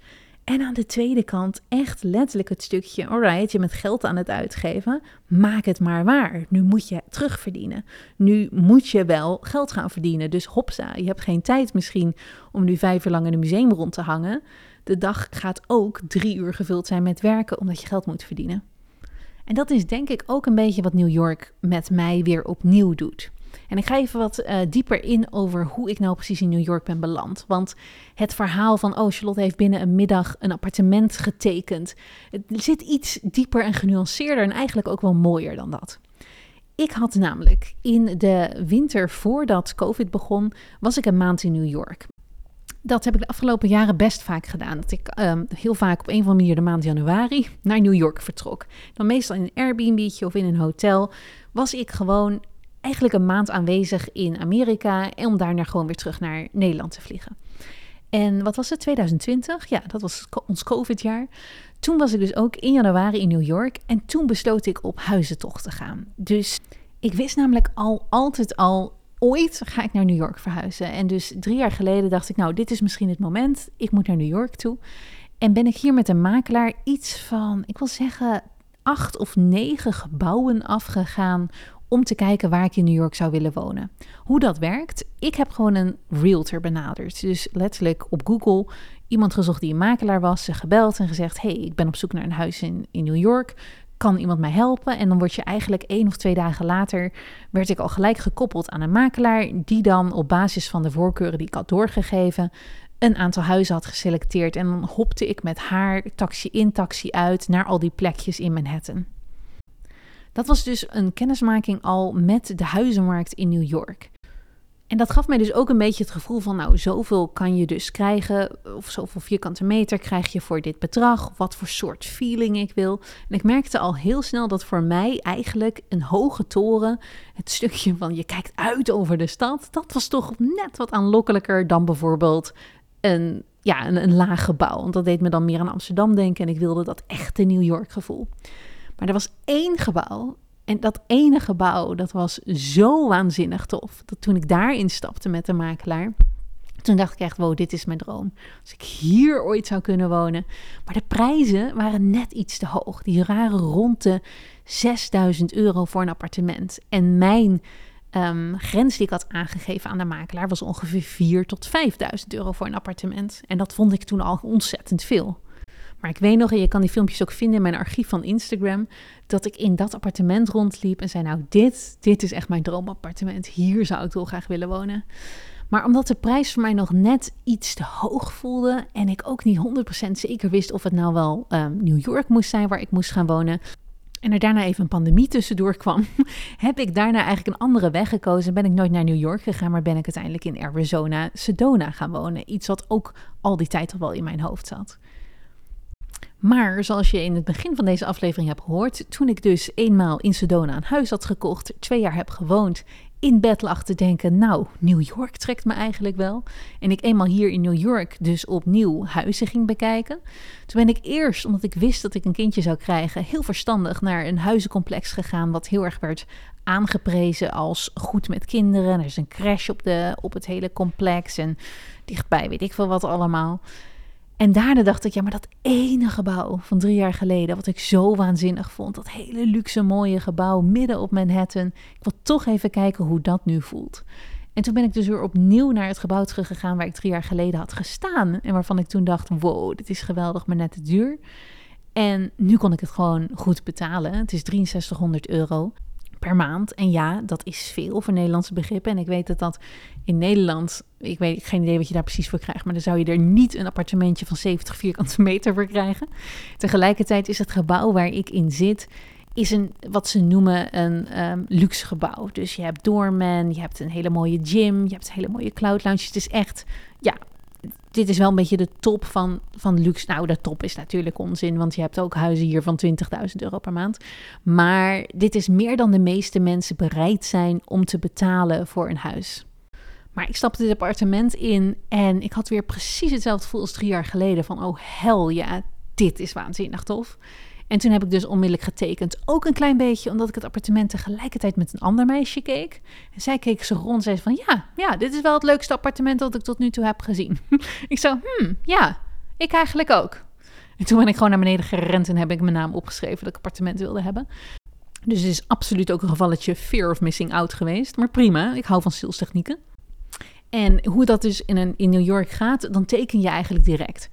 En aan de tweede kant echt letterlijk het stukje, alright, je bent geld aan het uitgeven, maak het maar waar. Nu moet je terugverdienen. Nu moet je wel geld gaan verdienen. Dus hopsa, je hebt geen tijd misschien om nu vijf lang in een museum rond te hangen. De dag gaat ook drie uur gevuld zijn met werken, omdat je geld moet verdienen. En dat is denk ik ook een beetje wat New York met mij weer opnieuw doet. En ik ga even wat uh, dieper in over hoe ik nou precies in New York ben beland. Want het verhaal van, oh, Charlotte heeft binnen een middag een appartement getekend. Het zit iets dieper en genuanceerder en eigenlijk ook wel mooier dan dat. Ik had namelijk in de winter voordat COVID begon, was ik een maand in New York. Dat heb ik de afgelopen jaren best vaak gedaan. Dat ik um, heel vaak op een of andere manier de maand januari naar New York vertrok. Dan meestal in een Airbnb of in een hotel was ik gewoon eigenlijk een maand aanwezig in Amerika en om daarna gewoon weer terug naar Nederland te vliegen. En wat was het, 2020? Ja, dat was ons COVID-jaar. Toen was ik dus ook in januari in New York en toen besloot ik op huizentocht te gaan. Dus ik wist namelijk al altijd al, ooit ga ik naar New York verhuizen. En dus drie jaar geleden dacht ik, nou, dit is misschien het moment. Ik moet naar New York toe. En ben ik hier met een makelaar iets van, ik wil zeggen, acht of negen gebouwen afgegaan om te kijken waar ik in New York zou willen wonen. Hoe dat werkt? Ik heb gewoon een realtor benaderd. Dus letterlijk op Google iemand gezocht die een makelaar was, ze gebeld en gezegd: Hey, ik ben op zoek naar een huis in, in New York. Kan iemand mij helpen? En dan word je eigenlijk één of twee dagen later, werd ik al gelijk gekoppeld aan een makelaar, die dan op basis van de voorkeuren die ik had doorgegeven, een aantal huizen had geselecteerd. En dan hopte ik met haar taxi in, taxi uit naar al die plekjes in Manhattan. Dat was dus een kennismaking al met de huizenmarkt in New York. En dat gaf mij dus ook een beetje het gevoel van, nou, zoveel kan je dus krijgen, of zoveel vierkante meter krijg je voor dit bedrag, wat voor soort feeling ik wil. En ik merkte al heel snel dat voor mij eigenlijk een hoge toren, het stukje van je kijkt uit over de stad, dat was toch net wat aanlokkelijker dan bijvoorbeeld een, ja, een, een laag gebouw. Want dat deed me dan meer aan Amsterdam denken en ik wilde dat echte New York gevoel. Maar er was één gebouw. En dat ene gebouw, dat was zo waanzinnig tof. Dat toen ik daarin stapte met de makelaar. Toen dacht ik echt, wow, dit is mijn droom. Als ik hier ooit zou kunnen wonen. Maar de prijzen waren net iets te hoog. Die waren rond de 6000 euro voor een appartement. En mijn um, grens die ik had aangegeven aan de makelaar was ongeveer 4 tot 5000 euro voor een appartement. En dat vond ik toen al ontzettend veel. Maar ik weet nog, en je kan die filmpjes ook vinden in mijn archief van Instagram, dat ik in dat appartement rondliep en zei: Nou, dit, dit is echt mijn droomappartement. Hier zou ik wel graag willen wonen. Maar omdat de prijs voor mij nog net iets te hoog voelde en ik ook niet 100% zeker wist of het nou wel um, New York moest zijn waar ik moest gaan wonen, en er daarna even een pandemie tussendoor kwam, heb ik daarna eigenlijk een andere weg gekozen. Ben ik nooit naar New York gegaan, maar ben ik uiteindelijk in Arizona, Sedona gaan wonen. Iets wat ook al die tijd al wel in mijn hoofd zat. Maar zoals je in het begin van deze aflevering hebt gehoord, toen ik dus eenmaal in Sedona een huis had gekocht, twee jaar heb gewoond, in bed lag te denken, nou, New York trekt me eigenlijk wel. En ik eenmaal hier in New York dus opnieuw huizen ging bekijken. Toen ben ik eerst, omdat ik wist dat ik een kindje zou krijgen, heel verstandig naar een huizencomplex gegaan, wat heel erg werd aangeprezen als goed met kinderen. Er is een crash op, de, op het hele complex en dichtbij weet ik veel wat allemaal. En daarna dacht ik, ja, maar dat ene gebouw van drie jaar geleden, wat ik zo waanzinnig vond, dat hele luxe mooie gebouw midden op Manhattan, ik wil toch even kijken hoe dat nu voelt. En toen ben ik dus weer opnieuw naar het gebouw teruggegaan waar ik drie jaar geleden had gestaan. En waarvan ik toen dacht, wow, dit is geweldig, maar net te duur. En nu kon ik het gewoon goed betalen. Het is 6300 euro per maand. En ja, dat is veel voor Nederlandse begrippen. En ik weet dat dat in Nederland, ik weet geen idee wat je daar precies voor krijgt, maar dan zou je er niet een appartementje van 70 vierkante meter voor krijgen. Tegelijkertijd is het gebouw waar ik in zit, is een, wat ze noemen een um, luxe gebouw. Dus je hebt doorman, je hebt een hele mooie gym, je hebt een hele mooie cloud lounge. Het is echt, ja, dit is wel een beetje de top van, van luxe. Nou, de top is natuurlijk onzin, want je hebt ook huizen hier van 20.000 euro per maand. Maar dit is meer dan de meeste mensen bereid zijn om te betalen voor een huis. Maar ik stapte dit appartement in en ik had weer precies hetzelfde gevoel als drie jaar geleden. Van, oh hel ja, dit is waanzinnig tof. En toen heb ik dus onmiddellijk getekend. Ook een klein beetje omdat ik het appartement tegelijkertijd met een ander meisje keek. En zij keek ze rond en zei van ja, ja, dit is wel het leukste appartement dat ik tot nu toe heb gezien. ik zo, hmm, ja, ik eigenlijk ook. En toen ben ik gewoon naar beneden gerend en heb ik mijn naam opgeschreven dat ik appartement wilde hebben. Dus het is absoluut ook een gevalletje fear of missing out geweest. Maar prima, ik hou van salestechnieken. En hoe dat dus in, een, in New York gaat, dan teken je eigenlijk direct.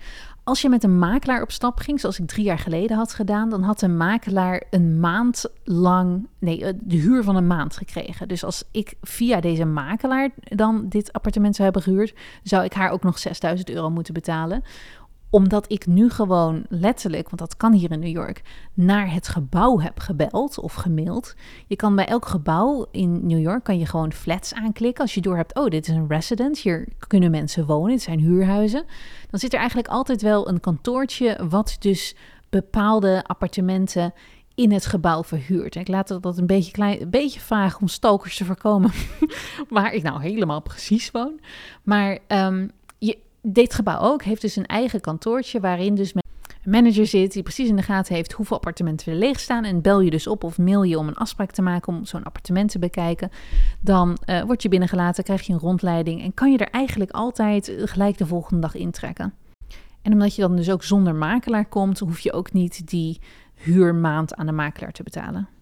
Als je met een makelaar op stap ging, zoals ik drie jaar geleden had gedaan, dan had een makelaar een maand lang, nee, eh, de huur van een maand gekregen. Dus als ik via deze makelaar dan dit appartement zou hebben gehuurd, zou ik haar ook nog 6000 euro moeten betalen omdat ik nu gewoon letterlijk, want dat kan hier in New York, naar het gebouw heb gebeld of gemaild. Je kan bij elk gebouw in New York kan je gewoon flats aanklikken. Als je door hebt, oh, dit is een residence, hier kunnen mensen wonen, het zijn huurhuizen. Dan zit er eigenlijk altijd wel een kantoortje wat dus bepaalde appartementen in het gebouw verhuurt. ik laat dat een beetje, klein, een beetje vaag om stalkers te voorkomen, waar ik nou helemaal precies woon. Maar um, dit gebouw ook heeft dus een eigen kantoortje waarin dus een manager zit die precies in de gaten heeft hoeveel appartementen er leeg staan. En bel je dus op of mail je om een afspraak te maken om zo'n appartement te bekijken. Dan uh, word je binnengelaten, krijg je een rondleiding en kan je er eigenlijk altijd gelijk de volgende dag intrekken. En omdat je dan dus ook zonder makelaar komt, hoef je ook niet die huurmaand aan de makelaar te betalen.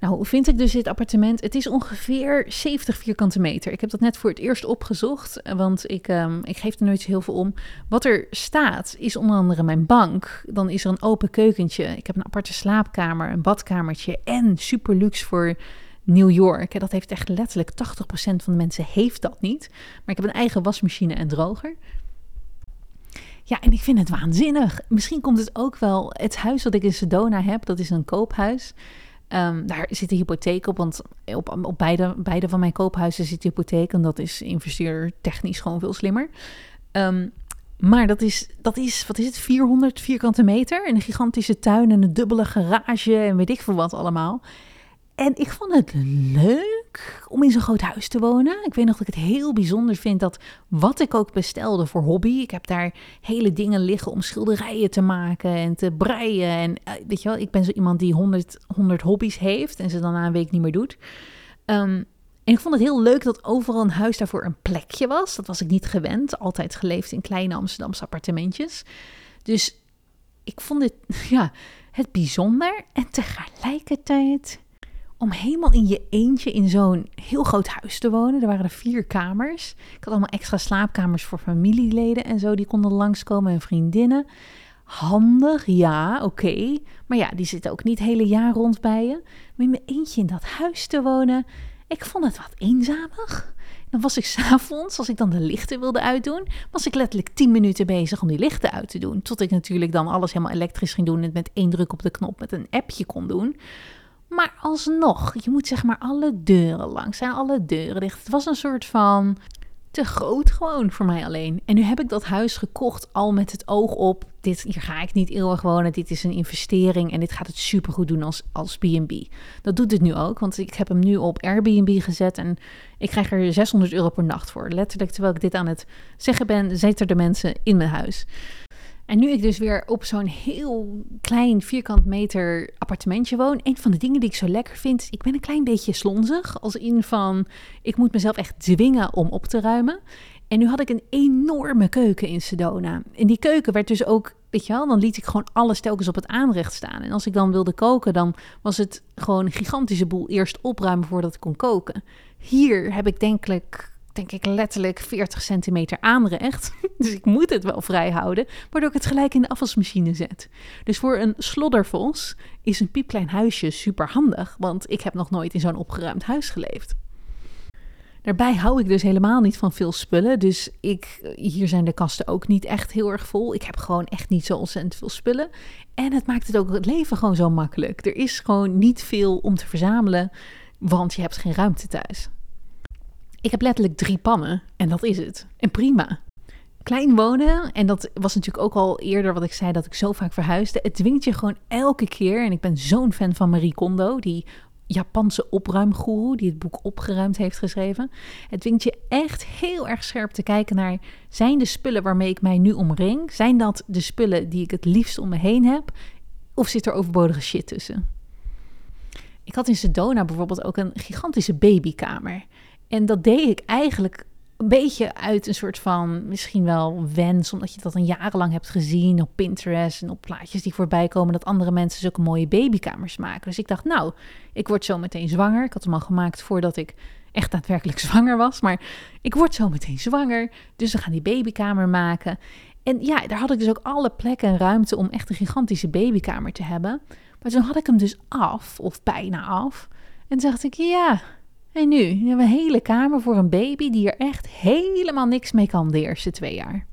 Nou, hoe vind ik dus dit appartement? Het is ongeveer 70 vierkante meter. Ik heb dat net voor het eerst opgezocht, want ik, um, ik geef er nooit heel veel om. Wat er staat is onder andere mijn bank. Dan is er een open keukentje. Ik heb een aparte slaapkamer, een badkamertje en super luxe voor New York. Dat heeft echt letterlijk 80% van de mensen heeft dat niet. Maar ik heb een eigen wasmachine en droger. Ja, en ik vind het waanzinnig. Misschien komt het ook wel. Het huis dat ik in Sedona heb, dat is een koophuis. Um, daar zit een hypotheek op, want op, op beide, beide van mijn koophuizen zit hypotheek. En dat is investeerder technisch gewoon veel slimmer. Um, maar dat is, dat is, wat is het, 400 vierkante meter. En een gigantische tuin en een dubbele garage en weet ik veel wat allemaal. En ik vond het leuk om in zo'n groot huis te wonen. Ik weet nog dat ik het heel bijzonder vind dat wat ik ook bestelde voor hobby. Ik heb daar hele dingen liggen om schilderijen te maken en te breien. En eh, weet je wel, ik ben zo iemand die 100, 100 hobby's heeft en ze dan na een week niet meer doet. Um, en ik vond het heel leuk dat overal een huis daarvoor een plekje was. Dat was ik niet gewend. Altijd geleefd in kleine Amsterdamse appartementjes. Dus ik vond dit, ja, het bijzonder. En tegelijkertijd om helemaal in je eentje in zo'n heel groot huis te wonen. Er waren er vier kamers. Ik had allemaal extra slaapkamers voor familieleden en zo. Die konden langskomen en vriendinnen. Handig, ja, oké. Maar ja, die zitten ook niet het hele jaar rond bij je. Maar in mijn eentje in dat huis te wonen, ik vond het wat eenzamig. Dan was ik s'avonds, als ik dan de lichten wilde uitdoen, was ik letterlijk 10 minuten bezig om die lichten uit te doen. Tot ik natuurlijk dan alles helemaal elektrisch ging doen en het met één druk op de knop met een appje kon doen. Maar alsnog, je moet zeg maar alle deuren langs zijn, alle deuren dicht. Het was een soort van te groot gewoon voor mij alleen. En nu heb ik dat huis gekocht al met het oog op, dit, hier ga ik niet eeuwig wonen, dit is een investering en dit gaat het supergoed doen als, als B&B. Dat doet het nu ook, want ik heb hem nu op Airbnb gezet en ik krijg er 600 euro per nacht voor. Letterlijk, terwijl ik dit aan het zeggen ben, zitten er mensen in mijn huis. En nu ik dus weer op zo'n heel klein vierkant meter appartementje woon, een van de dingen die ik zo lekker vind, ik ben een klein beetje slonzig. Als in van, ik moet mezelf echt dwingen om op te ruimen. En nu had ik een enorme keuken in Sedona. En die keuken werd dus ook, weet je wel, dan liet ik gewoon alles telkens op het aanrecht staan. En als ik dan wilde koken, dan was het gewoon een gigantische boel eerst opruimen voordat ik kon koken. Hier heb ik denkelijk denk ik letterlijk 40 centimeter aanrecht. Dus ik moet het wel vrij houden, waardoor ik het gelijk in de afwasmachine zet. Dus voor een sloddervos is een piepklein huisje super handig, want ik heb nog nooit in zo'n opgeruimd huis geleefd. Daarbij hou ik dus helemaal niet van veel spullen. Dus ik, hier zijn de kasten ook niet echt heel erg vol. Ik heb gewoon echt niet zo ontzettend veel spullen. En het maakt het ook het leven gewoon zo makkelijk. Er is gewoon niet veel om te verzamelen, want je hebt geen ruimte thuis. Ik heb letterlijk drie pannen en dat is het. En prima. Klein wonen, en dat was natuurlijk ook al eerder wat ik zei dat ik zo vaak verhuisde. Het dwingt je gewoon elke keer, en ik ben zo'n fan van Marie Kondo, die Japanse opruimgoeroe die het boek Opgeruimd heeft geschreven. Het dwingt je echt heel erg scherp te kijken naar: zijn de spullen waarmee ik mij nu omring, zijn dat de spullen die ik het liefst om me heen heb? Of zit er overbodige shit tussen? Ik had in Sedona bijvoorbeeld ook een gigantische babykamer. En dat deed ik eigenlijk een beetje uit een soort van misschien wel wens, omdat je dat een jarenlang hebt gezien op Pinterest en op plaatjes die voorbij komen, dat andere mensen zulke mooie babykamers maken. Dus ik dacht, nou, ik word zo meteen zwanger. Ik had hem al gemaakt voordat ik echt daadwerkelijk zwanger was, maar ik word zo meteen zwanger, dus we gaan die babykamer maken. En ja, daar had ik dus ook alle plekken en ruimte om echt een gigantische babykamer te hebben. Maar toen had ik hem dus af, of bijna af. En dacht ik, ja, en nu? We hebben een hele kamer voor een baby die er echt helemaal niks mee kan de eerste twee jaar.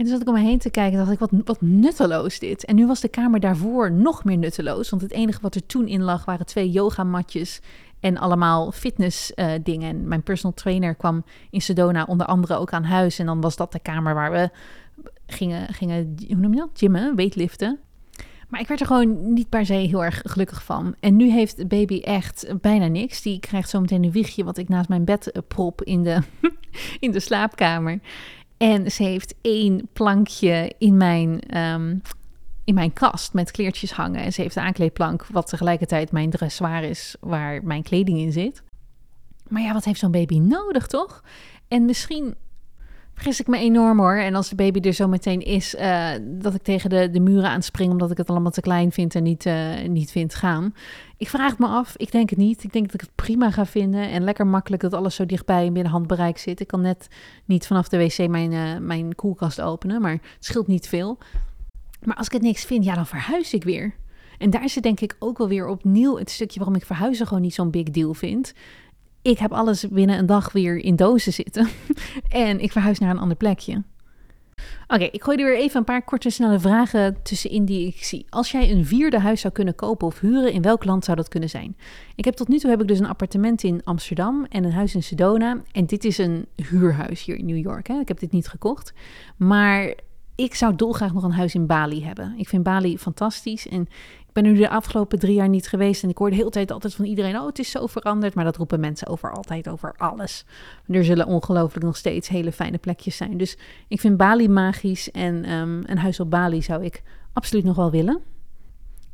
En toen zat ik om me heen te kijken en dacht ik, wat, wat nutteloos dit. En nu was de kamer daarvoor nog meer nutteloos. Want het enige wat er toen in lag waren twee yogamatjes en allemaal fitness uh, dingen. En mijn personal trainer kwam in Sedona onder andere ook aan huis. En dan was dat de kamer waar we gingen, gingen hoe noem je dat? Gymmen, weightliften. Maar ik werd er gewoon niet per se heel erg gelukkig van. En nu heeft de baby echt bijna niks. Die krijgt zometeen een wiegje wat ik naast mijn bed eh, prop in de, in de slaapkamer. En ze heeft één plankje in mijn, ehm, in mijn kast met kleertjes hangen. En ze heeft een aankleedplank, wat tegelijkertijd mijn dressoir is, waar mijn kleding in zit. Maar ja, wat heeft zo'n baby nodig, toch? En misschien vergis ik me enorm hoor. En als de baby er zo meteen is, uh, dat ik tegen de, de muren aanspring omdat ik het allemaal te klein vind en niet, uh, niet vind gaan. Ik vraag het me af. Ik denk het niet. Ik denk dat ik het prima ga vinden en lekker makkelijk dat alles zo dichtbij in binnen handbereik zit. Ik kan net niet vanaf de wc mijn, uh, mijn koelkast openen, maar het scheelt niet veel. Maar als ik het niks vind, ja, dan verhuis ik weer. En daar zit denk ik ook wel weer opnieuw het stukje waarom ik verhuizen gewoon niet zo'n big deal vind ik heb alles binnen een dag weer in dozen zitten. en ik verhuis naar een ander plekje. Oké, ik gooi er weer even een paar korte, snelle vragen tussenin die ik zie. Als jij een vierde huis zou kunnen kopen of huren, in welk land zou dat kunnen zijn? Ik heb tot nu toe heb ik dus een appartement in Amsterdam en een huis in Sedona. En dit is een huurhuis hier in New York. Hè? Ik heb dit niet gekocht. Maar ik zou dolgraag nog een huis in Bali hebben. Ik vind Bali fantastisch en ik ben nu de afgelopen drie jaar niet geweest en ik hoor de hele tijd altijd van iedereen: oh, het is zo veranderd. Maar dat roepen mensen over altijd over alles. Er zullen ongelooflijk nog steeds hele fijne plekjes zijn. Dus ik vind Bali magisch en um, een huis op Bali zou ik absoluut nog wel willen.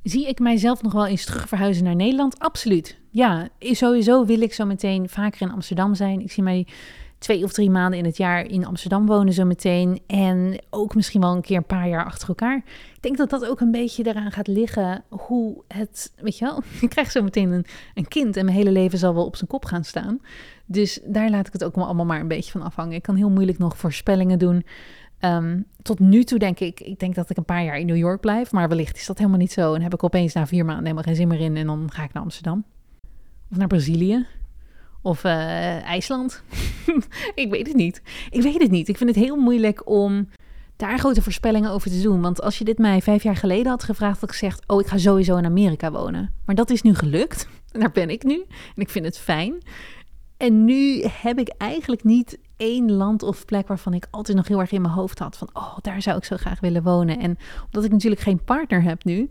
Zie ik mijzelf nog wel eens terug verhuizen naar Nederland? Absoluut. Ja, sowieso wil ik zo meteen vaker in Amsterdam zijn. Ik zie mij twee of drie maanden in het jaar in Amsterdam wonen zo meteen. En ook misschien wel een keer een paar jaar achter elkaar. Ik denk dat dat ook een beetje eraan gaat liggen hoe het, weet je wel, ik krijg zo meteen een, een kind en mijn hele leven zal wel op zijn kop gaan staan. Dus daar laat ik het ook allemaal maar een beetje van afhangen. Ik kan heel moeilijk nog voorspellingen doen. Um, tot nu toe denk ik, ik denk dat ik een paar jaar in New York blijf, maar wellicht is dat helemaal niet zo. En heb ik opeens na vier maanden helemaal geen zin meer in en dan ga ik naar Amsterdam. Of naar Brazilië. Of uh, IJsland. ik weet het niet. Ik weet het niet. Ik vind het heel moeilijk om daar grote voorspellingen over te doen. Want als je dit mij vijf jaar geleden had gevraagd, had ik gezegd: Oh, ik ga sowieso in Amerika wonen. Maar dat is nu gelukt. Daar ben ik nu. En ik vind het fijn. En nu heb ik eigenlijk niet één land of plek waarvan ik altijd nog heel erg in mijn hoofd had: van oh, daar zou ik zo graag willen wonen. En omdat ik natuurlijk geen partner heb nu,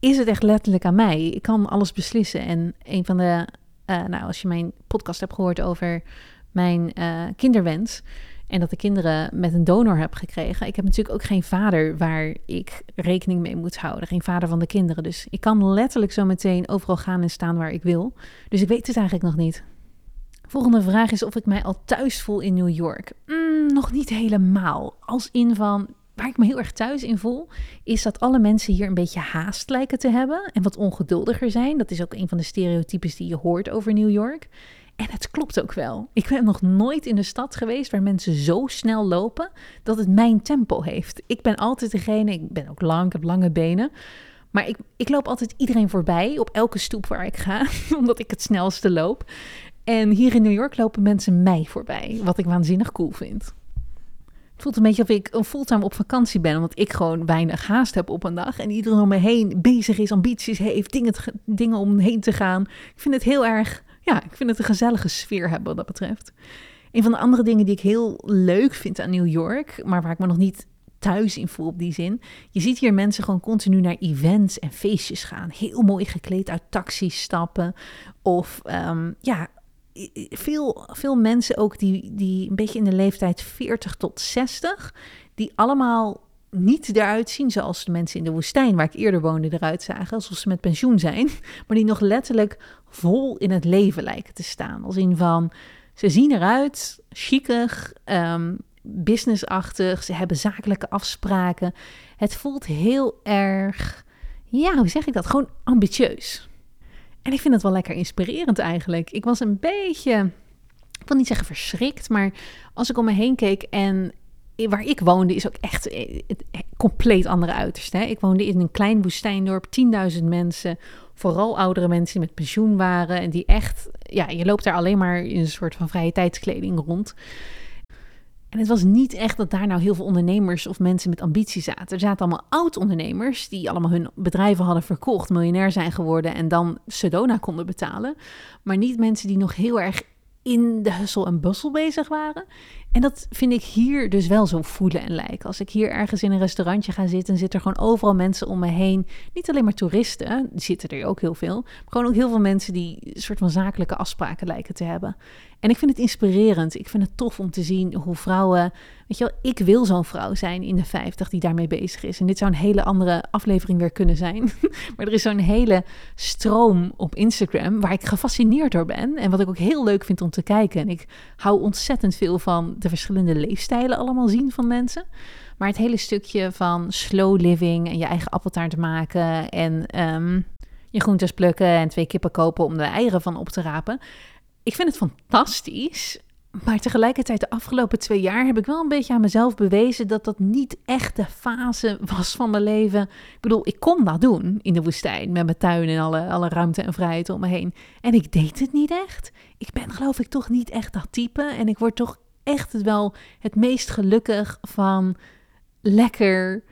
is het echt letterlijk aan mij. Ik kan alles beslissen. En een van de uh, nou, als je mijn podcast hebt gehoord over mijn uh, kinderwens en dat de kinderen met een donor heb gekregen. Ik heb natuurlijk ook geen vader waar ik rekening mee moet houden. Geen vader van de kinderen. Dus ik kan letterlijk zo meteen overal gaan en staan waar ik wil. Dus ik weet het eigenlijk nog niet. Volgende vraag is of ik mij al thuis voel in New York. Mm, nog niet helemaal. Als in van, waar ik me heel erg thuis in voel, is dat alle mensen hier een beetje haast lijken te hebben en wat ongeduldiger zijn. Dat is ook een van de stereotypes die je hoort over New York. En het klopt ook wel. Ik ben nog nooit in een stad geweest waar mensen zo snel lopen dat het mijn tempo heeft. Ik ben altijd degene, ik ben ook lang, ik heb lange benen. Maar ik, ik loop altijd iedereen voorbij op elke stoep waar ik ga, omdat ik het snelste loop. En hier in New York lopen mensen mij voorbij, wat ik waanzinnig cool vind. Het voelt een beetje of ik een fulltime op vakantie ben, omdat ik gewoon weinig haast heb op een dag. En iedereen om me heen bezig is, ambities heeft, dingen, dingen om heen te gaan. Ik vind het heel erg, ja, ik vind het een gezellige sfeer hebben wat dat betreft. Een van de andere dingen die ik heel leuk vind aan New York, maar waar ik me nog niet thuis in voel op die zin. Je ziet hier mensen gewoon continu naar events en feestjes gaan. Heel mooi gekleed uit taxis stappen. Of um, ja, veel, veel mensen ook die, die een beetje in de leeftijd 40 tot 60, die allemaal niet eruit zien zoals de mensen in de woestijn waar ik eerder woonde eruit zagen, alsof ze met pensioen zijn, maar die nog letterlijk vol in het leven lijken te staan. Als in van, ze zien eruit, chicig, um, businessachtig, ze hebben zakelijke afspraken. Het voelt heel erg, ja, hoe zeg ik dat? Gewoon ambitieus. En ik vind het wel lekker inspirerend eigenlijk. Ik was een beetje, ik wil niet zeggen verschrikt, maar als ik om me heen keek en waar ik woonde is ook echt een compleet andere uiterste. Hè? Ik woonde in een klein woestijndorp, 10.000 mensen. Vooral oudere mensen met pensioen waren. En die echt, ja, je loopt daar alleen maar in een soort van vrije tijdskleding rond. En het was niet echt dat daar nou heel veel ondernemers of mensen met ambitie zaten. Er zaten allemaal oud-ondernemers die allemaal hun bedrijven hadden verkocht, miljonair zijn geworden en dan Sedona konden betalen. Maar niet mensen die nog heel erg in de hustle en bustle bezig waren. En dat vind ik hier dus wel zo voelen en lijken. Als ik hier ergens in een restaurantje ga zitten, zitten er gewoon overal mensen om me heen. Niet alleen maar toeristen, zitten er ook heel veel. Maar gewoon ook heel veel mensen die een soort van zakelijke afspraken lijken te hebben. En ik vind het inspirerend. Ik vind het tof om te zien hoe vrouwen. Weet je wel, ik wil zo'n vrouw zijn in de 50 die daarmee bezig is. En dit zou een hele andere aflevering weer kunnen zijn. maar er is zo'n hele stroom op Instagram waar ik gefascineerd door ben. En wat ik ook heel leuk vind om te kijken. En ik hou ontzettend veel van de verschillende leefstijlen allemaal zien van mensen. Maar het hele stukje van slow living en je eigen appeltaart maken en um, je groentes plukken en twee kippen kopen om de eieren van op te rapen. Ik vind het fantastisch. Maar tegelijkertijd, de afgelopen twee jaar heb ik wel een beetje aan mezelf bewezen dat dat niet echt de fase was van mijn leven. Ik bedoel, ik kon dat doen in de woestijn met mijn tuin en alle, alle ruimte en vrijheid om me heen. En ik deed het niet echt. Ik ben geloof ik toch niet echt dat type. En ik word toch echt wel het meest gelukkig van lekker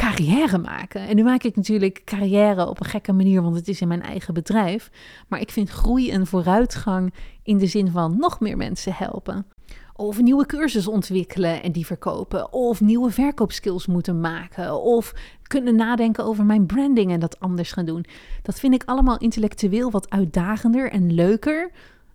carrière maken. En nu maak ik natuurlijk carrière op een gekke manier, want het is in mijn eigen bedrijf. Maar ik vind groei en vooruitgang in de zin van nog meer mensen helpen. Of nieuwe cursus ontwikkelen en die verkopen. Of nieuwe verkoopskills moeten maken. Of kunnen nadenken over mijn branding en dat anders gaan doen. Dat vind ik allemaal intellectueel wat uitdagender en leuker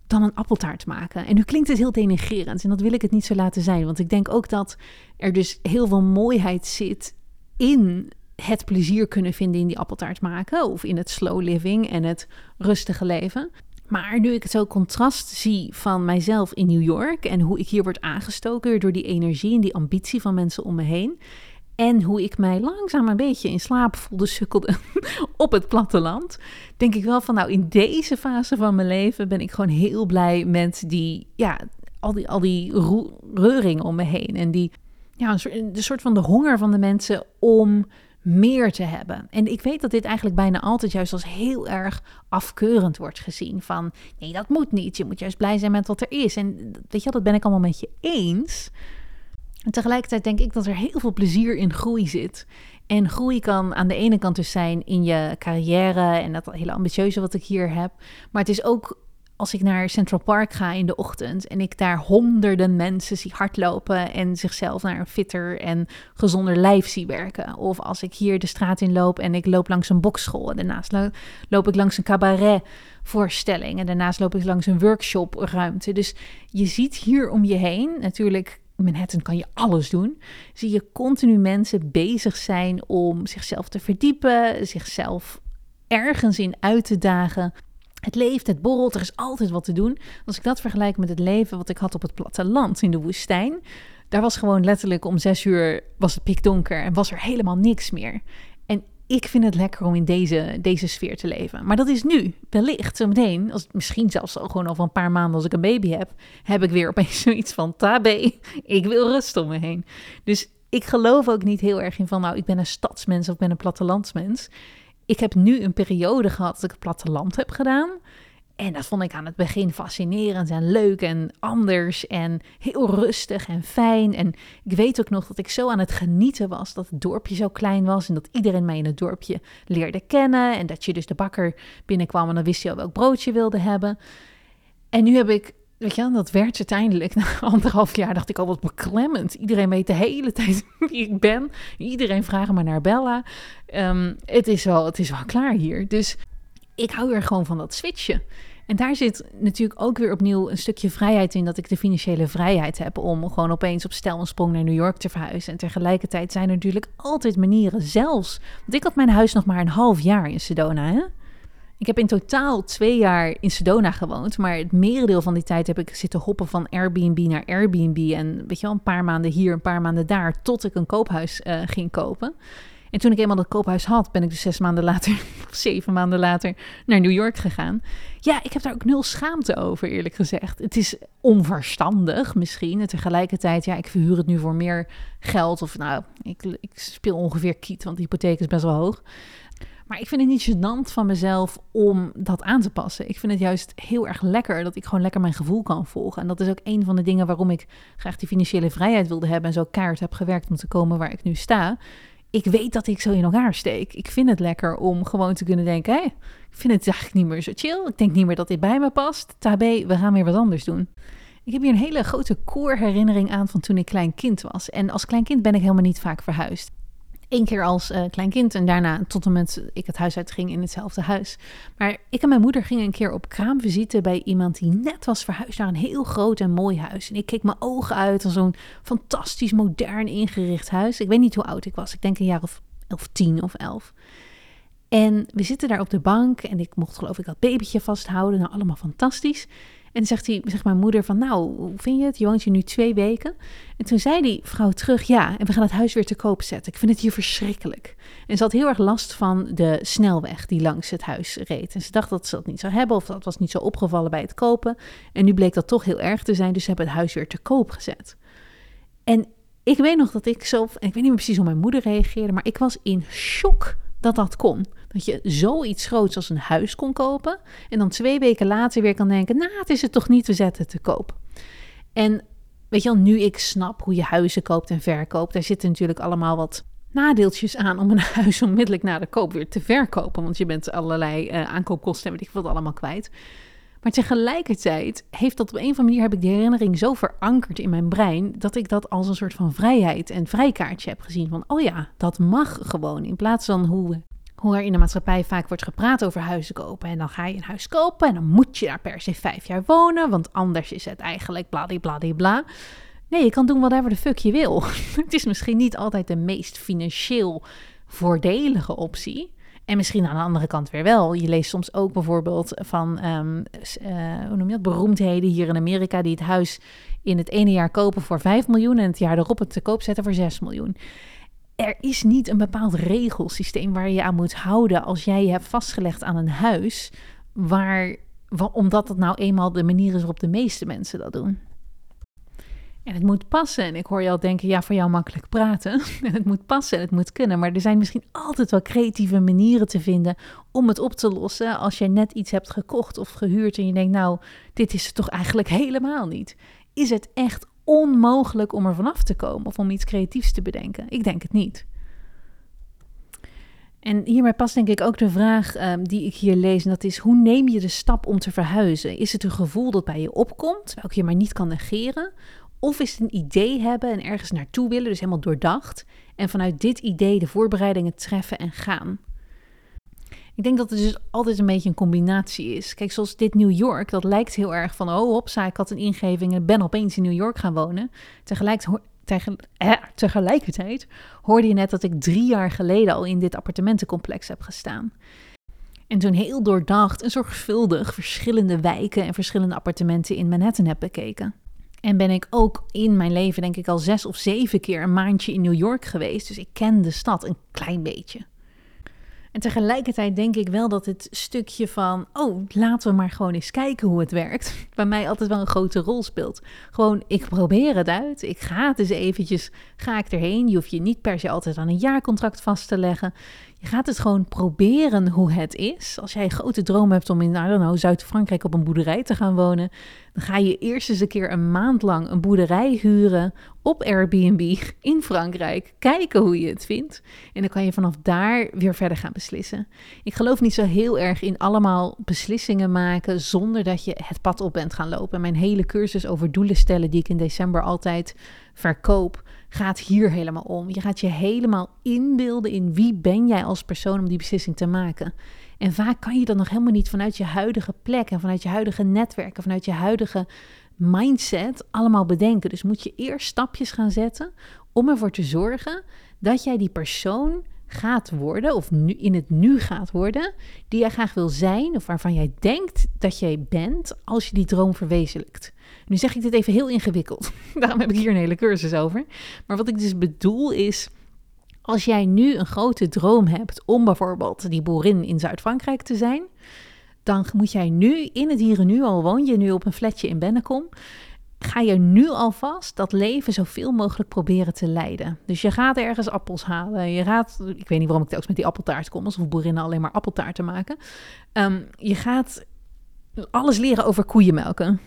dan een appeltaart maken. En nu klinkt het heel denigrerend en dat wil ik het niet zo laten zijn. Want ik denk ook dat er dus heel veel mooiheid zit in het plezier kunnen vinden in die appeltaart maken. Of in het slow living en het rustige leven. Maar nu ik het zo contrast zie van mijzelf in New York en hoe ik hier word aangestoken door die energie en die ambitie van mensen om me heen. En hoe ik mij langzaam een beetje in slaap voelde sukkelde op het platteland. Denk ik wel van nou in deze fase van mijn leven ben ik gewoon heel blij met die, ja, al die, al die reuring om me heen. En die, ja, een soort, soort van de honger van de mensen om meer te hebben. En ik weet dat dit eigenlijk bijna altijd juist als heel erg afkeurend wordt gezien. Van nee, dat moet niet. Je moet juist blij zijn met wat er is. En weet je, dat ben ik allemaal met je eens. En tegelijkertijd denk ik dat er heel veel plezier in groei zit. En groei kan aan de ene kant dus zijn in je carrière en dat hele ambitieuze wat ik hier heb. Maar het is ook als ik naar Central Park ga in de ochtend en ik daar honderden mensen zie hardlopen en zichzelf naar een fitter en gezonder lijf zie werken. Of als ik hier de straat in loop en ik loop langs een bokschool en daarnaast loop ik langs een cabaret voorstelling en daarnaast loop ik langs een workshopruimte. Dus je ziet hier om je heen natuurlijk Manhattan kan je alles doen. Zie je continu mensen bezig zijn om zichzelf te verdiepen, zichzelf ergens in uit te dagen. Het leeft, het borrelt, er is altijd wat te doen. Als ik dat vergelijk met het leven wat ik had op het platteland in de woestijn, daar was gewoon letterlijk om zes uur was het pikdonker en was er helemaal niks meer. En ik vind het lekker om in deze, deze sfeer te leven. Maar dat is nu, wellicht, zometeen, als, misschien zelfs al gewoon over een paar maanden als ik een baby heb, heb ik weer opeens zoiets van, tabé, ik wil rust om me heen. Dus ik geloof ook niet heel erg in van, nou, ik ben een stadsmens of ik ben een plattelandsmens. Ik heb nu een periode gehad dat ik het platteland heb gedaan. En dat vond ik aan het begin fascinerend en leuk en anders en heel rustig en fijn. En ik weet ook nog dat ik zo aan het genieten was dat het dorpje zo klein was en dat iedereen mij in het dorpje leerde kennen. En dat je dus de bakker binnenkwam en dan wist je al welk broodje wilde hebben. En nu heb ik, weet je, dat werd uiteindelijk na anderhalf jaar dacht ik al wat beklemmend. Iedereen weet de hele tijd wie ik ben. Iedereen vraagt me naar Bella. Ehm, het, is wel, het is wel klaar hier. Dus ik hou er gewoon van dat switchen. En daar zit natuurlijk ook weer opnieuw een stukje vrijheid in dat ik de financiële vrijheid heb om gewoon opeens op stel een sprong naar New York te verhuizen. En tegelijkertijd zijn er natuurlijk altijd manieren, zelfs. Want ik had mijn huis nog maar een half jaar in Sedona. Hè? Ik heb in totaal twee jaar in Sedona gewoond, maar het merendeel van die tijd heb ik zitten hoppen van Airbnb naar Airbnb. En weet je wel, een paar maanden hier, een paar maanden daar, tot ik een koophuis uh, ging kopen. En toen ik eenmaal dat koophuis had, ben ik dus zes maanden later, zeven maanden later, naar New York gegaan. Ja, ik heb daar ook nul schaamte over, eerlijk gezegd. Het is onverstandig misschien. En tegelijkertijd, ja, ik verhuur het nu voor meer geld. Of nou, ik, ik speel ongeveer kiet, want de hypotheek is best wel hoog. Maar ik vind het niet gênant van mezelf om dat aan te passen. Ik vind het juist heel erg lekker dat ik gewoon lekker mijn gevoel kan volgen. En dat is ook een van de dingen waarom ik graag die financiële vrijheid wilde hebben en zo kaart heb gewerkt om te komen waar ik nu sta. Ik weet dat ik zo in elkaar steek. Ik vind het lekker om gewoon te kunnen denken: hé, ik vind het eigenlijk niet meer zo chill. Ik denk niet meer dat dit bij me past. Tabé, we gaan weer wat anders doen. Ik heb hier een hele grote koorherinnering aan van toen ik klein kind was. En als klein kind ben ik helemaal niet vaak verhuisd. Eén keer als uh, klein kind en daarna tot en met ik het huis uitging in hetzelfde huis. Maar ik en mijn moeder gingen een keer op kraamvisite bij iemand die net was verhuisd naar een heel groot en mooi huis. En ik keek mijn ogen uit als zo'n fantastisch modern ingericht huis. Ik weet niet hoe oud ik was. Ik denk een jaar of, of tien of elf. En we zitten daar op de bank en ik mocht geloof ik dat babytje vasthouden. Nou, allemaal fantastisch. En zegt, hij, zegt mijn moeder van, nou, hoe vind je het? Je woont hier nu twee weken. En toen zei die vrouw terug, ja, en we gaan het huis weer te koop zetten. Ik vind het hier verschrikkelijk. En ze had heel erg last van de snelweg die langs het huis reed. En ze dacht dat ze dat niet zou hebben, of dat was niet zo opgevallen bij het kopen. En nu bleek dat toch heel erg te zijn, dus ze hebben het huis weer te koop gezet. En ik weet nog dat ik zo, en ik weet niet meer precies hoe mijn moeder reageerde, maar ik was in shock dat dat kon. Dat je zoiets groots als een huis kon kopen. En dan twee weken later weer kan denken: Nou, het is het toch niet, te zetten te koop. En weet je wel, nu ik snap hoe je huizen koopt en verkoopt, daar zitten natuurlijk allemaal wat nadeeltjes aan om een huis onmiddellijk na de koop weer te verkopen. Want je bent allerlei uh, aankoopkosten en weet ik wat allemaal kwijt. Maar tegelijkertijd heeft dat op een of andere manier heb ik die herinnering zo verankerd in mijn brein dat ik dat als een soort van vrijheid en vrijkaartje heb gezien van oh ja, dat mag gewoon in plaats van hoe hoe er in de maatschappij vaak wordt gepraat over huizen kopen. En dan ga je een huis kopen en dan moet je daar per se vijf jaar wonen, want anders is het eigenlijk bladibladibla. Nee, je kan doen whatever de fuck je wil. het is misschien niet altijd de meest financieel voordelige optie. En misschien aan de andere kant weer wel. Je leest soms ook bijvoorbeeld van, um, hoe noem je dat, beroemdheden hier in Amerika die het huis in het ene jaar kopen voor 5 miljoen en het jaar erop het te koop zetten voor 6 miljoen er is niet een bepaald regelsysteem waar je aan moet houden als jij je hebt vastgelegd aan een huis, waar, omdat het nou eenmaal de manier is waarop de meeste mensen dat doen. En het moet passen. En ik hoor je al denken, ja, voor jou makkelijk praten. En het moet passen en het moet kunnen. Maar er zijn misschien altijd wel creatieve manieren te vinden om het op te lossen. Als jij net iets hebt gekocht of gehuurd en je denkt, nou, dit is het toch eigenlijk helemaal niet. Is het echt onmogelijk om er vanaf te komen of om iets creatiefs te bedenken? Ik denk het niet. En hierbij past denk ik ook de vraag ehm, die ik hier lees. En dat is: hoe neem je de stap om te verhuizen? Is het een gevoel dat bij je opkomt, welk je maar niet kan negeren? Of is het een idee hebben en ergens naartoe willen, dus helemaal doordacht. En vanuit dit idee de voorbereidingen treffen en gaan? Ik denk dat het dus altijd een beetje een combinatie is. Kijk, zoals dit New York, dat lijkt heel erg van, oh hopsa, ik had een ingeving en ben opeens in New York gaan wonen. Tegelijkertijd hoorde je net dat ik drie jaar geleden al in dit appartementencomplex heb gestaan. En toen heel doordacht en zorgvuldig verschillende wijken en verschillende appartementen in Manhattan heb bekeken. En ben ik ook in mijn leven, denk ik, al zes of zeven keer een maandje in New York geweest. Dus ik ken de stad een klein beetje. En tegelijkertijd denk ik wel dat het stukje van, oh, laten we maar gewoon eens kijken hoe het werkt, bij mij altijd wel een grote rol speelt. Gewoon, ik probeer het uit, ik ga het eens eventjes, ga ik erheen. Je hoeft je niet per se altijd aan een jaarcontract vast te leggen. Je gaat het gewoon proberen hoe het is. Als jij een grote droom hebt om in, nou, Zuid-Frankrijk op een boerderij te gaan wonen, dan ga je eerst eens een keer een maand lang een boerderij huren op Airbnb in Frankrijk. Kijken hoe je het vindt. En dan kan je vanaf daar weer verder gaan beslissen. Ik geloof niet zo heel erg in allemaal beslissingen maken zonder dat je het pad op bent gaan lopen. Mijn hele cursus over doelen stellen, die ik in december altijd verkoop, gaat hier helemaal om. Je gaat je helemaal inbeelden in wie ben jij als persoon om die beslissing te maken. En vaak kan je dat nog helemaal niet vanuit je huidige plek en vanuit je huidige netwerk en vanuit je huidige mindset allemaal bedenken. Dus moet je eerst stapjes gaan zetten om ervoor te zorgen dat jij die persoon gaat worden, of nu, in het nu gaat worden, die jij graag wil zijn, of waarvan jij denkt dat jij bent als je die droom verwezenlijkt. Nu zeg ik dit even heel ingewikkeld, daarom heb ik hier een hele cursus over. Maar wat ik dus bedoel is, Als jij nu een grote droom hebt om bijvoorbeeld die boerin in Zuid-Frankrijk te zijn, dan moet jij nu in het hier en nu, al woon je nu op een flatje in Bennekom, ga je nu alvast dat leven zoveel mogelijk proberen te leiden. Dus je gaat ergens appels halen. Je gaat, ik weet niet waarom ik telkens met die appeltaart kom, alsof boerinnen alleen maar appeltaart te maken. Ehm, je gaat alles leren over koeienmelken.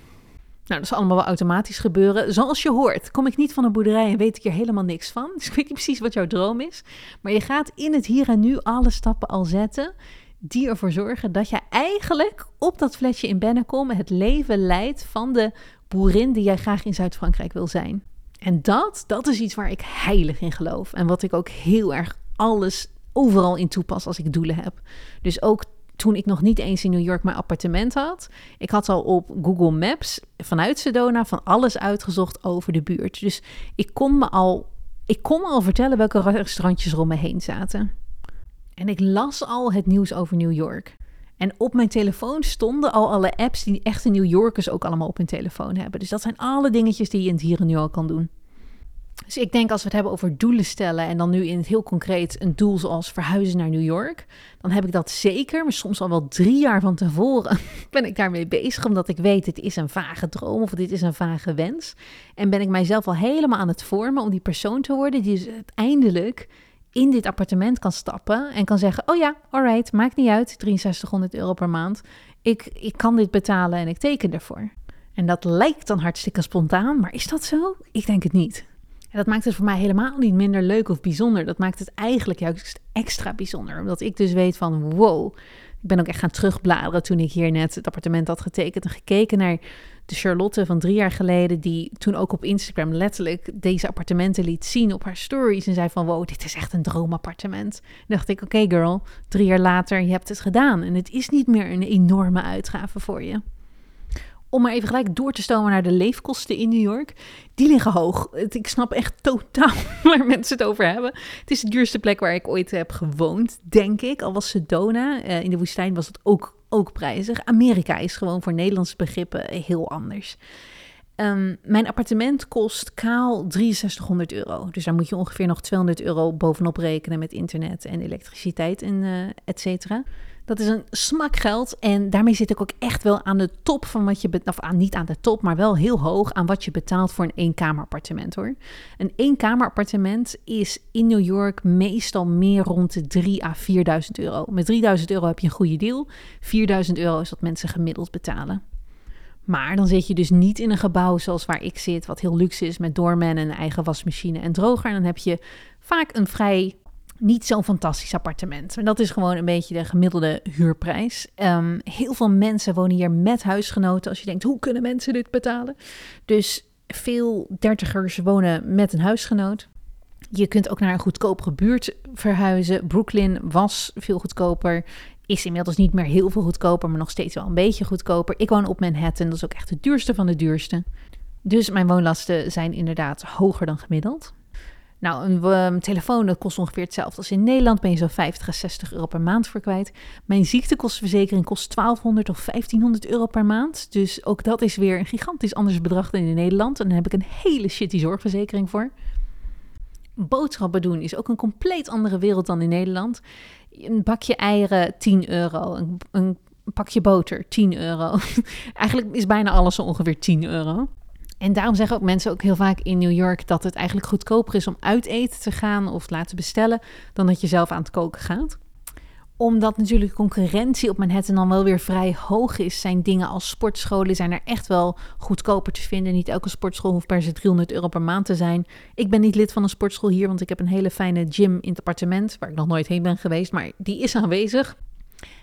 Nou, dat zal allemaal wel automatisch gebeuren. Zoals je hoort, kom ik niet van een boerderij en weet ik er helemaal niks van. Dus ik weet niet precies wat jouw droom is. Maar je gaat in het hier en nu alle stappen al zetten die ervoor zorgen dat je eigenlijk op dat flesje in Bennekom het leven leidt van de boerin die jij graag in Zuid-Frankrijk wil zijn. En dat, dat is iets waar ik heilig in geloof. En wat ik ook heel erg alles overal in toepas als ik doelen heb. Dus ook toen ik nog niet eens in New York mijn appartement had. Ik had al op Google Maps vanuit Sedona van alles uitgezocht over de buurt. Dus ik kon me al, ik kon al vertellen welke restaurantjes er om me heen zaten. En ik las al het nieuws over New York. En op mijn telefoon stonden al alle apps die echte New Yorkers ook allemaal op hun telefoon hebben. Dus dat zijn alle dingetjes die je in het hier en nu al kan doen. Dus ik denk als we het hebben over doelen stellen en dan nu in het heel concreet een doel zoals verhuizen naar New York, dan heb ik dat zeker, maar soms al wel drie jaar van tevoren ben ik daarmee bezig, omdat ik weet dit is een vage droom of dit is een vage wens. En ben ik mijzelf al helemaal aan het vormen om die persoon te worden die dus uiteindelijk in dit appartement kan stappen en kan zeggen: Oh ja, alright, maakt niet uit, 6300 euro per maand. Ik, ik kan dit betalen en ik teken ervoor. En dat lijkt dan hartstikke spontaan, maar is dat zo? Ik denk het niet. En dat maakt het voor mij helemaal niet minder leuk of bijzonder. Dat maakt het eigenlijk juist extra bijzonder. Omdat ik dus weet van wow. Ik ben ook echt gaan terugbladeren toen ik hier net het appartement had getekend en gekeken naar de Charlotte van drie jaar geleden, die toen ook op Instagram letterlijk deze appartementen liet zien op haar stories. En zei van, wow, dit is echt een droomappartement. En dacht ik, oké girl, drie jaar later, je hebt het gedaan. En het is niet meer een enorme uitgave voor je. Om maar even gelijk door te stomen naar de leefkosten in New York. Die liggen hoog. Ik snap echt totaal waar mensen het over hebben. Het is de duurste plek waar ik ooit heb gewoond, denk ik. Al was Sedona. Uh, in de woestijn was het ook ook prijzig. Amerika is gewoon voor Nederlandse begrippen heel anders. Um, mijn appartement kost kaal 6300 euro. Dus daar moet je ongeveer nog 200 euro bovenop rekenen met internet en elektriciteit en uh, et cetera. Dat is een smak geld en daarmee zit ik ook echt wel aan de top van wat je, of aan, niet aan de top, maar wel heel hoog aan wat je betaalt voor een eenkamerappartement hoor. Een eenkamerappartement is in New York meestal meer rond de 3 à 4000 euro. Met 3000 euro heb je een goede deal. 4000 euro is wat mensen gemiddeld betalen. Maar dan zit je dus niet in een gebouw zoals waar ik zit, wat heel luxe is met doormen en een eigen wasmachine en droger. En dan heb je vaak een vrij niet zo'n fantastisch appartement. En dat is gewoon een beetje de gemiddelde huurprijs. Um, heel veel mensen wonen hier met huisgenoten. Als je denkt, hoe kunnen mensen dit betalen? Dus veel dertigers wonen met een huisgenoot. Je kunt ook naar een goedkopere buurt verhuizen. Brooklyn was veel goedkoper. Is inmiddels niet meer heel veel goedkoper, maar nog steeds wel een beetje goedkoper. Ik woon op Manhattan, dat is ook echt de duurste van de duurste. Dus mijn woonlasten zijn inderdaad hoger dan gemiddeld. Nou, een um, telefoon dat kost ongeveer hetzelfde als in Nederland. Ben je zo 50 à 60 euro per maand voor kwijt. Mijn ziektekostenverzekering kost 1200 of 1500 euro per maand. Dus ook dat is weer een gigantisch anders bedrag dan in Nederland. En dan heb ik een hele shitty zorgverzekering voor. Boodschappen doen is ook een compleet andere wereld dan in Nederland. Een bakje eieren 10 euro. Een, een pakje boter 10 euro. Eigenlijk is bijna alles ongeveer 10 euro. En daarom zeggen ook mensen ook heel vaak in New York dat het eigenlijk goedkoper is om uit eten te gaan of te laten bestellen dan dat je zelf aan het koken gaat omdat natuurlijk concurrentie op Manhattan dan wel weer vrij hoog is, zijn dingen als sportscholen zijn er echt wel goedkoper te vinden. Niet elke sportschool hoeft per se 300 euro per maand te zijn. Ik ben niet lid van een sportschool hier, want ik heb een hele fijne gym in het appartement, waar ik nog nooit heen ben geweest, maar die is aanwezig.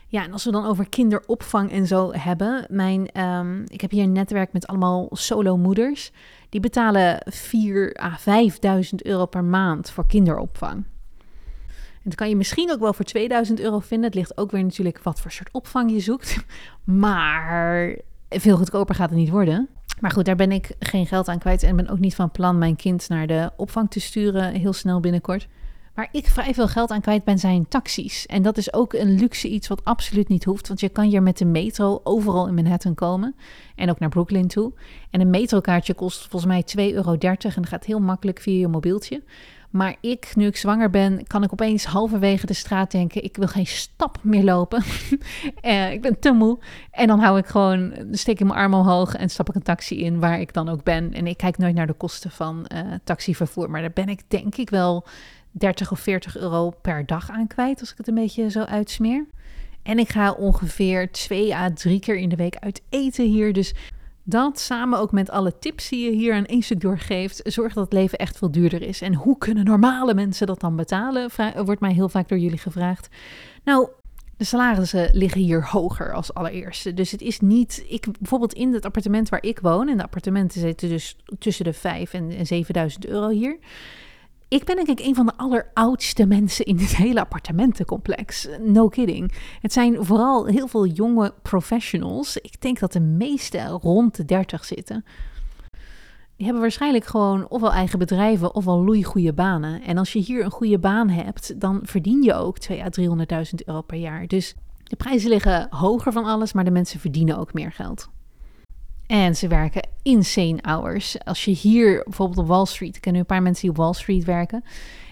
Ja, en als we dan over kinderopvang en zo hebben. Mijn, um, ik heb hier een netwerk met allemaal solo-moeders. Die betalen 4 à 5.000 euro per maand voor kinderopvang. Dat kan je misschien ook wel voor 2000 euro vinden. Het ligt ook weer natuurlijk wat voor soort opvang je zoekt. Maar veel goedkoper gaat het niet worden. Maar goed, daar ben ik geen geld aan kwijt. En ben ook niet van plan mijn kind naar de opvang te sturen heel snel binnenkort. Waar ik vrij veel geld aan kwijt ben, zijn taxis. En dat is ook een luxe iets wat absoluut niet hoeft. Want je kan hier met de metro overal in Manhattan komen. En ook naar Brooklyn toe. En een metrokaartje kost volgens mij 2,30 euro. En dat gaat heel makkelijk via je mobieltje. Maar ik, nu ik zwanger ben, kan ik opeens halverwege de straat denken: ik wil geen stap meer lopen. uh, ik ben te moe. En dan hou ik gewoon, steek ik mijn arm omhoog en stap ik een taxi in waar ik dan ook ben. En ik kijk nooit naar de kosten van uh, taxivervoer. Maar daar ben ik denk ik wel 30 of 40 euro per dag aan kwijt, als ik het een beetje zo uitsmeer. En ik ga ongeveer twee à drie keer in de week uit eten hier. Dus dat samen ook met alle tips die je hier aan één stuk doorgeeft, zorgt dat het leven echt veel duurder is. En hoe kunnen normale mensen dat dan betalen? wordt mij heel vaak door jullie gevraagd. Nou, de salarissen liggen hier hoger als allereerste. Dus het is niet. Ik, bijvoorbeeld in het appartement waar ik woon. En de appartementen zitten dus tussen de 5 en 7000 euro hier. Ik ben denk ik een van de alleroudste mensen in dit hele appartementencomplex. No kidding. Het zijn vooral heel veel jonge professionals. Ik denk dat de meeste rond de 30 zitten. Die hebben waarschijnlijk gewoon ofwel eigen bedrijven ofwel loeigoede banen. En als je hier een goede baan hebt, dan verdien je ook 2 à 300.000 euro per jaar. Dus de prijzen liggen hoger van alles, maar de mensen verdienen ook meer geld. En ze werken insane hours. Als je hier bijvoorbeeld op Wall Street, ik ken nu een paar mensen die op Wall Street werken.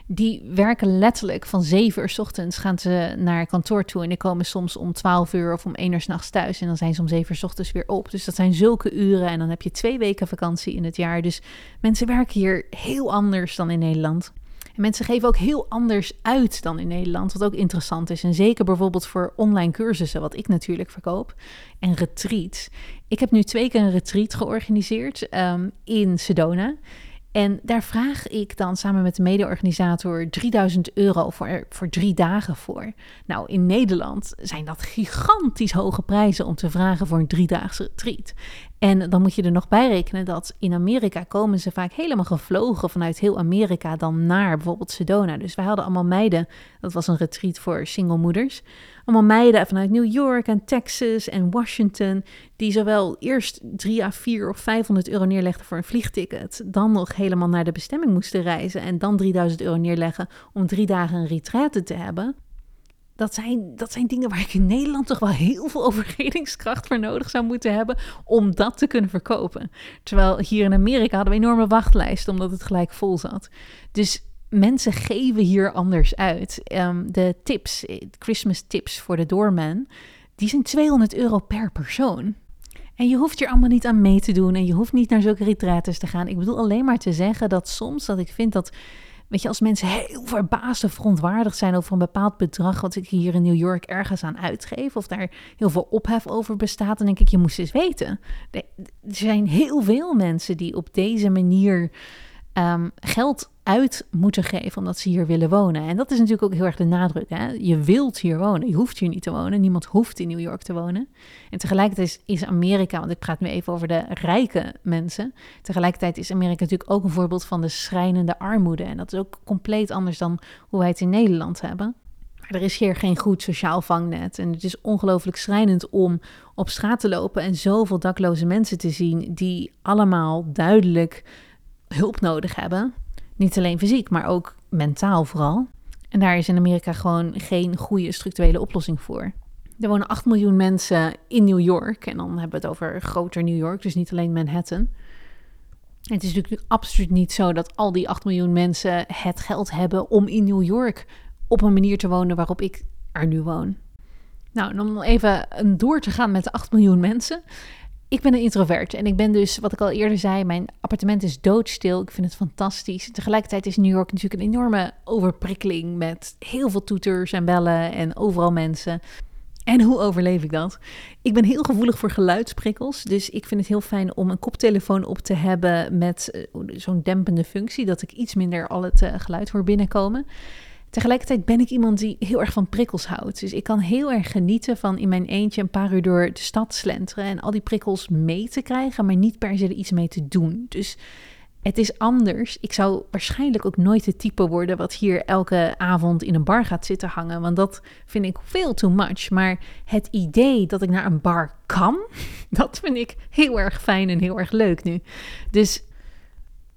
Die werken letterlijk van 7 uur s ochtends gaan ze naar kantoor toe. En die komen soms om 12 uur of om 1 uur s'nachts thuis. En dan zijn ze om 7 uur s ochtends weer op. Dus dat zijn zulke uren. En dan heb je twee weken vakantie in het jaar. Dus mensen werken hier heel anders dan in Nederland. En mensen geven ook heel anders uit dan in Nederland, wat ook interessant is. En zeker bijvoorbeeld voor online cursussen, wat ik natuurlijk verkoop, en retreats. Ik heb nu twee keer een retreat georganiseerd um, in Sedona. En daar vraag ik dan samen met de mede-organisator 3000 euro voor, voor drie dagen voor. Nou, in Nederland zijn dat gigantisch hoge prijzen om te vragen voor een driedaagse retreat. En dan moet je er nog bij rekenen dat in Amerika komen ze vaak helemaal gevlogen vanuit heel Amerika dan naar bijvoorbeeld Sedona. Dus wij hadden allemaal meiden, dat was een retreat voor single moeders. Allemaal meiden vanuit New York en Texas en Washington, die zowel eerst 3 à 4 of 500 euro neerlegden voor een vliegticket, dan nog helemaal naar de bestemming moesten reizen en dan 3000 euro neerleggen om drie dagen een retraite te hebben dat zijn, dat zijn dingen waar ik in Nederland toch wel heel veel overredingskracht voor nodig zou moeten hebben om dat te kunnen verkopen. Terwijl hier in Amerika hadden we enorme wachtlijst omdat het gelijk vol zat. Dus mensen geven hier anders uit. Um, de tips, eh, Christmas tips voor de doorman, die zijn 200 euro per persoon. En je hoeft hier allemaal niet aan mee te doen en je hoeft niet naar zulke retretes te gaan. Ik bedoel alleen maar te zeggen dat soms dat ik vind dat Weet je, als mensen heel verbaasd of verontwaardigd zijn over een bepaald bedrag wat ik hier in New York ergens aan uitgeef, of daar heel veel ophef over bestaat, dan denk ik, je moest eens weten. Er zijn heel veel mensen die op deze manier um, geld uit moeten geven omdat ze hier willen wonen. En dat is natuurlijk ook heel erg de nadruk. Hè? Je wilt hier wonen, je hoeft hier niet te wonen. Niemand hoeft in New York te wonen. En tegelijkertijd is, Amerika, want ik praat nu even over de rijke mensen. Tegelijkertijd is Amerika natuurlijk ook een voorbeeld van de schrijnende armoede. En dat is ook compleet anders dan hoe wij het in Nederland hebben. Maar er is hier geen goed sociaal vangnet. En het is ongelooflijk schrijnend om op straat te lopen en zoveel dakloze mensen te zien die allemaal duidelijk hulp nodig hebben. Niet alleen fysiek, maar ook mentaal vooral. En daar is in Amerika gewoon geen goede structurele oplossing voor. Er wonen 8 miljoen mensen in New York. En dan hebben we het over groter New York, dus niet alleen Manhattan. Het is natuurlijk absoluut niet zo dat al die 8 miljoen mensen het geld hebben om in New York op een manier te wonen waarop ik er nu woon. Nou, om even door te gaan met de 8 miljoen mensen ik ben een introvert en ik ben dus, wat ik al eerder zei, mijn appartement is doodstil. Ik vind het fantastisch. Tegelijkertijd is New York natuurlijk een enorme overprikkeling met heel veel toeters en bellen en overal mensen. En hoe overleef ik dat? Ik ben heel gevoelig voor geluidsprikkels. Dus ik vind het heel fijn om een koptelefoon op te hebben met eh, zo'n dempende functie. Dat ik iets minder al het uh, geluid hoor binnenkomen. Tegelijkertijd ben ik iemand die heel erg van prikkels houdt. Dus ik kan heel erg genieten van in mijn eentje een paar uur door de stad slenteren en al die prikkels mee te krijgen, maar niet per se er iets mee te doen. Dus het is anders. Ik zou waarschijnlijk ook nooit het type worden wat hier elke avond in een bar gaat zitten hangen, want dat vind ik veel too much. Maar het idee dat ik naar een bar kan, dat vind ik heel erg fijn en heel erg leuk nu. Dus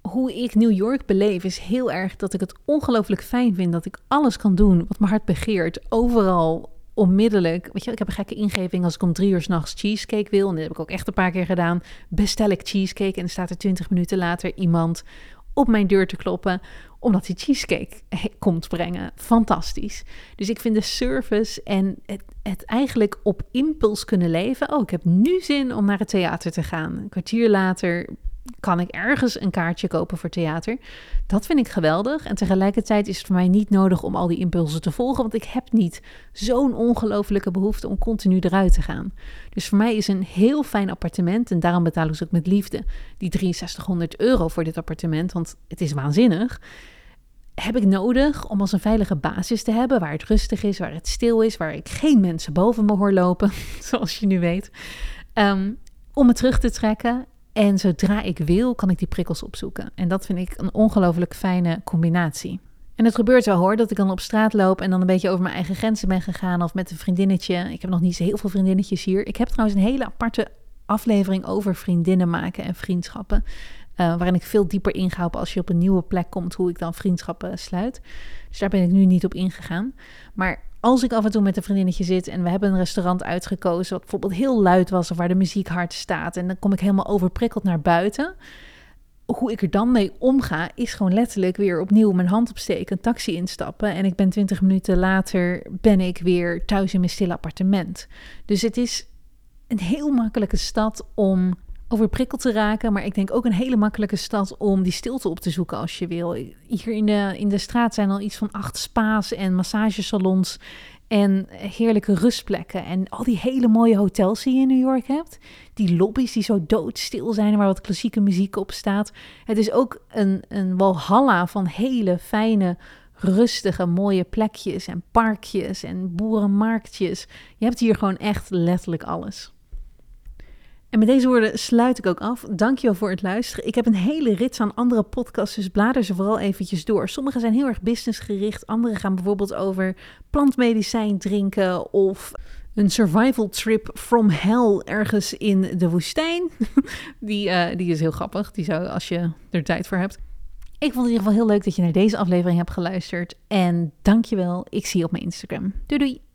hoe ik New York beleef is heel erg dat ik het ongelooflijk fijn vind dat ik alles kan doen wat mijn hart begeert. Overal onmiddellijk. Weet je, ik heb een gekke ingeving als ik om drie uur s'nachts cheesecake wil. En dat heb ik ook echt een paar keer gedaan. Bestel ik cheesecake en dan staat er twintig minuten later iemand op mijn deur te kloppen omdat hij cheesecake komt brengen. Fantastisch. Dus ik vind de service en het, het eigenlijk op impuls kunnen leven. Oh, ik heb nu zin om naar het theater te gaan. Een kwartier later kan ik ergens een kaartje kopen voor theater. Dat vind ik geweldig. En tegelijkertijd is het voor mij niet nodig om al die impulsen te volgen, want ik heb niet zo'n ongelofelijke behoefte om continu eruit te gaan. Dus voor mij is een heel fijn appartement, en daarom betaal ik dus ook met liefde die 6300 euro voor dit appartement, want het is waanzinnig. Heb ik nodig om als een veilige basis te hebben, waar het rustig is, waar het stil is, waar ik geen mensen boven me hoor lopen, zoals je nu weet. Um, om me terug te trekken en zodra ik wil, kan ik die prikkels opzoeken. En dat vind ik een ongelooflijk fijne combinatie. En het gebeurt wel hoor, dat ik dan op straat loop en dan een beetje over mijn eigen grenzen ben gegaan. Of met een vriendinnetje. Ik heb nog niet zo heel veel vriendinnetjes hier. Ik heb trouwens een hele aparte aflevering over vriendinnen maken en vriendschappen. Uh, waarin ik veel dieper inga op als je op een nieuwe plek komt, hoe ik dan vriendschappen sluit. Dus daar ben ik nu niet op ingegaan. Maar als ik af en toe met een vriendinnetje zit en we hebben een restaurant uitgekozen, wat bijvoorbeeld heel luid was of waar de muziek hard staat, en dan kom ik helemaal overprikkeld naar buiten. Hoe ik er dan mee omga, is gewoon letterlijk weer opnieuw mijn hand opsteken, een taxi instappen. En ik ben twintig minuten later ben ik weer thuis in mijn stille appartement. Dus het is een heel makkelijke stad om overprikkeld te raken. Maar ik denk ook een hele makkelijke stad om die stilte op te zoeken als je wil. Hier in de, in de straat zijn al iets van acht spa's en massagesalons. En heerlijke rustplekken. En al die hele mooie hotels die je in New York hebt. Die lobby's die zo doodstil zijn waar wat klassieke muziek op staat. Het is ook een, een walhalla van hele fijne, rustige, mooie plekjes en parkjes en boerenmarktjes. Je hebt hier gewoon echt letterlijk alles. En met deze woorden sluit ik ook af. Dankjewel voor het luisteren. Ik heb een hele rits aan andere podcasts, dus blader ze vooral eventjes door. Sommige zijn heel erg businessgericht, andere gaan bijvoorbeeld over plantmedicijn drinken of een survival trip from hell ergens in de woestijn. Die, uh, die is heel grappig, die zou als je er tijd voor hebt. Ik vond het in ieder geval heel leuk dat je naar deze aflevering hebt geluisterd. En dankjewel, ik zie je op mijn Instagram. Doei doei!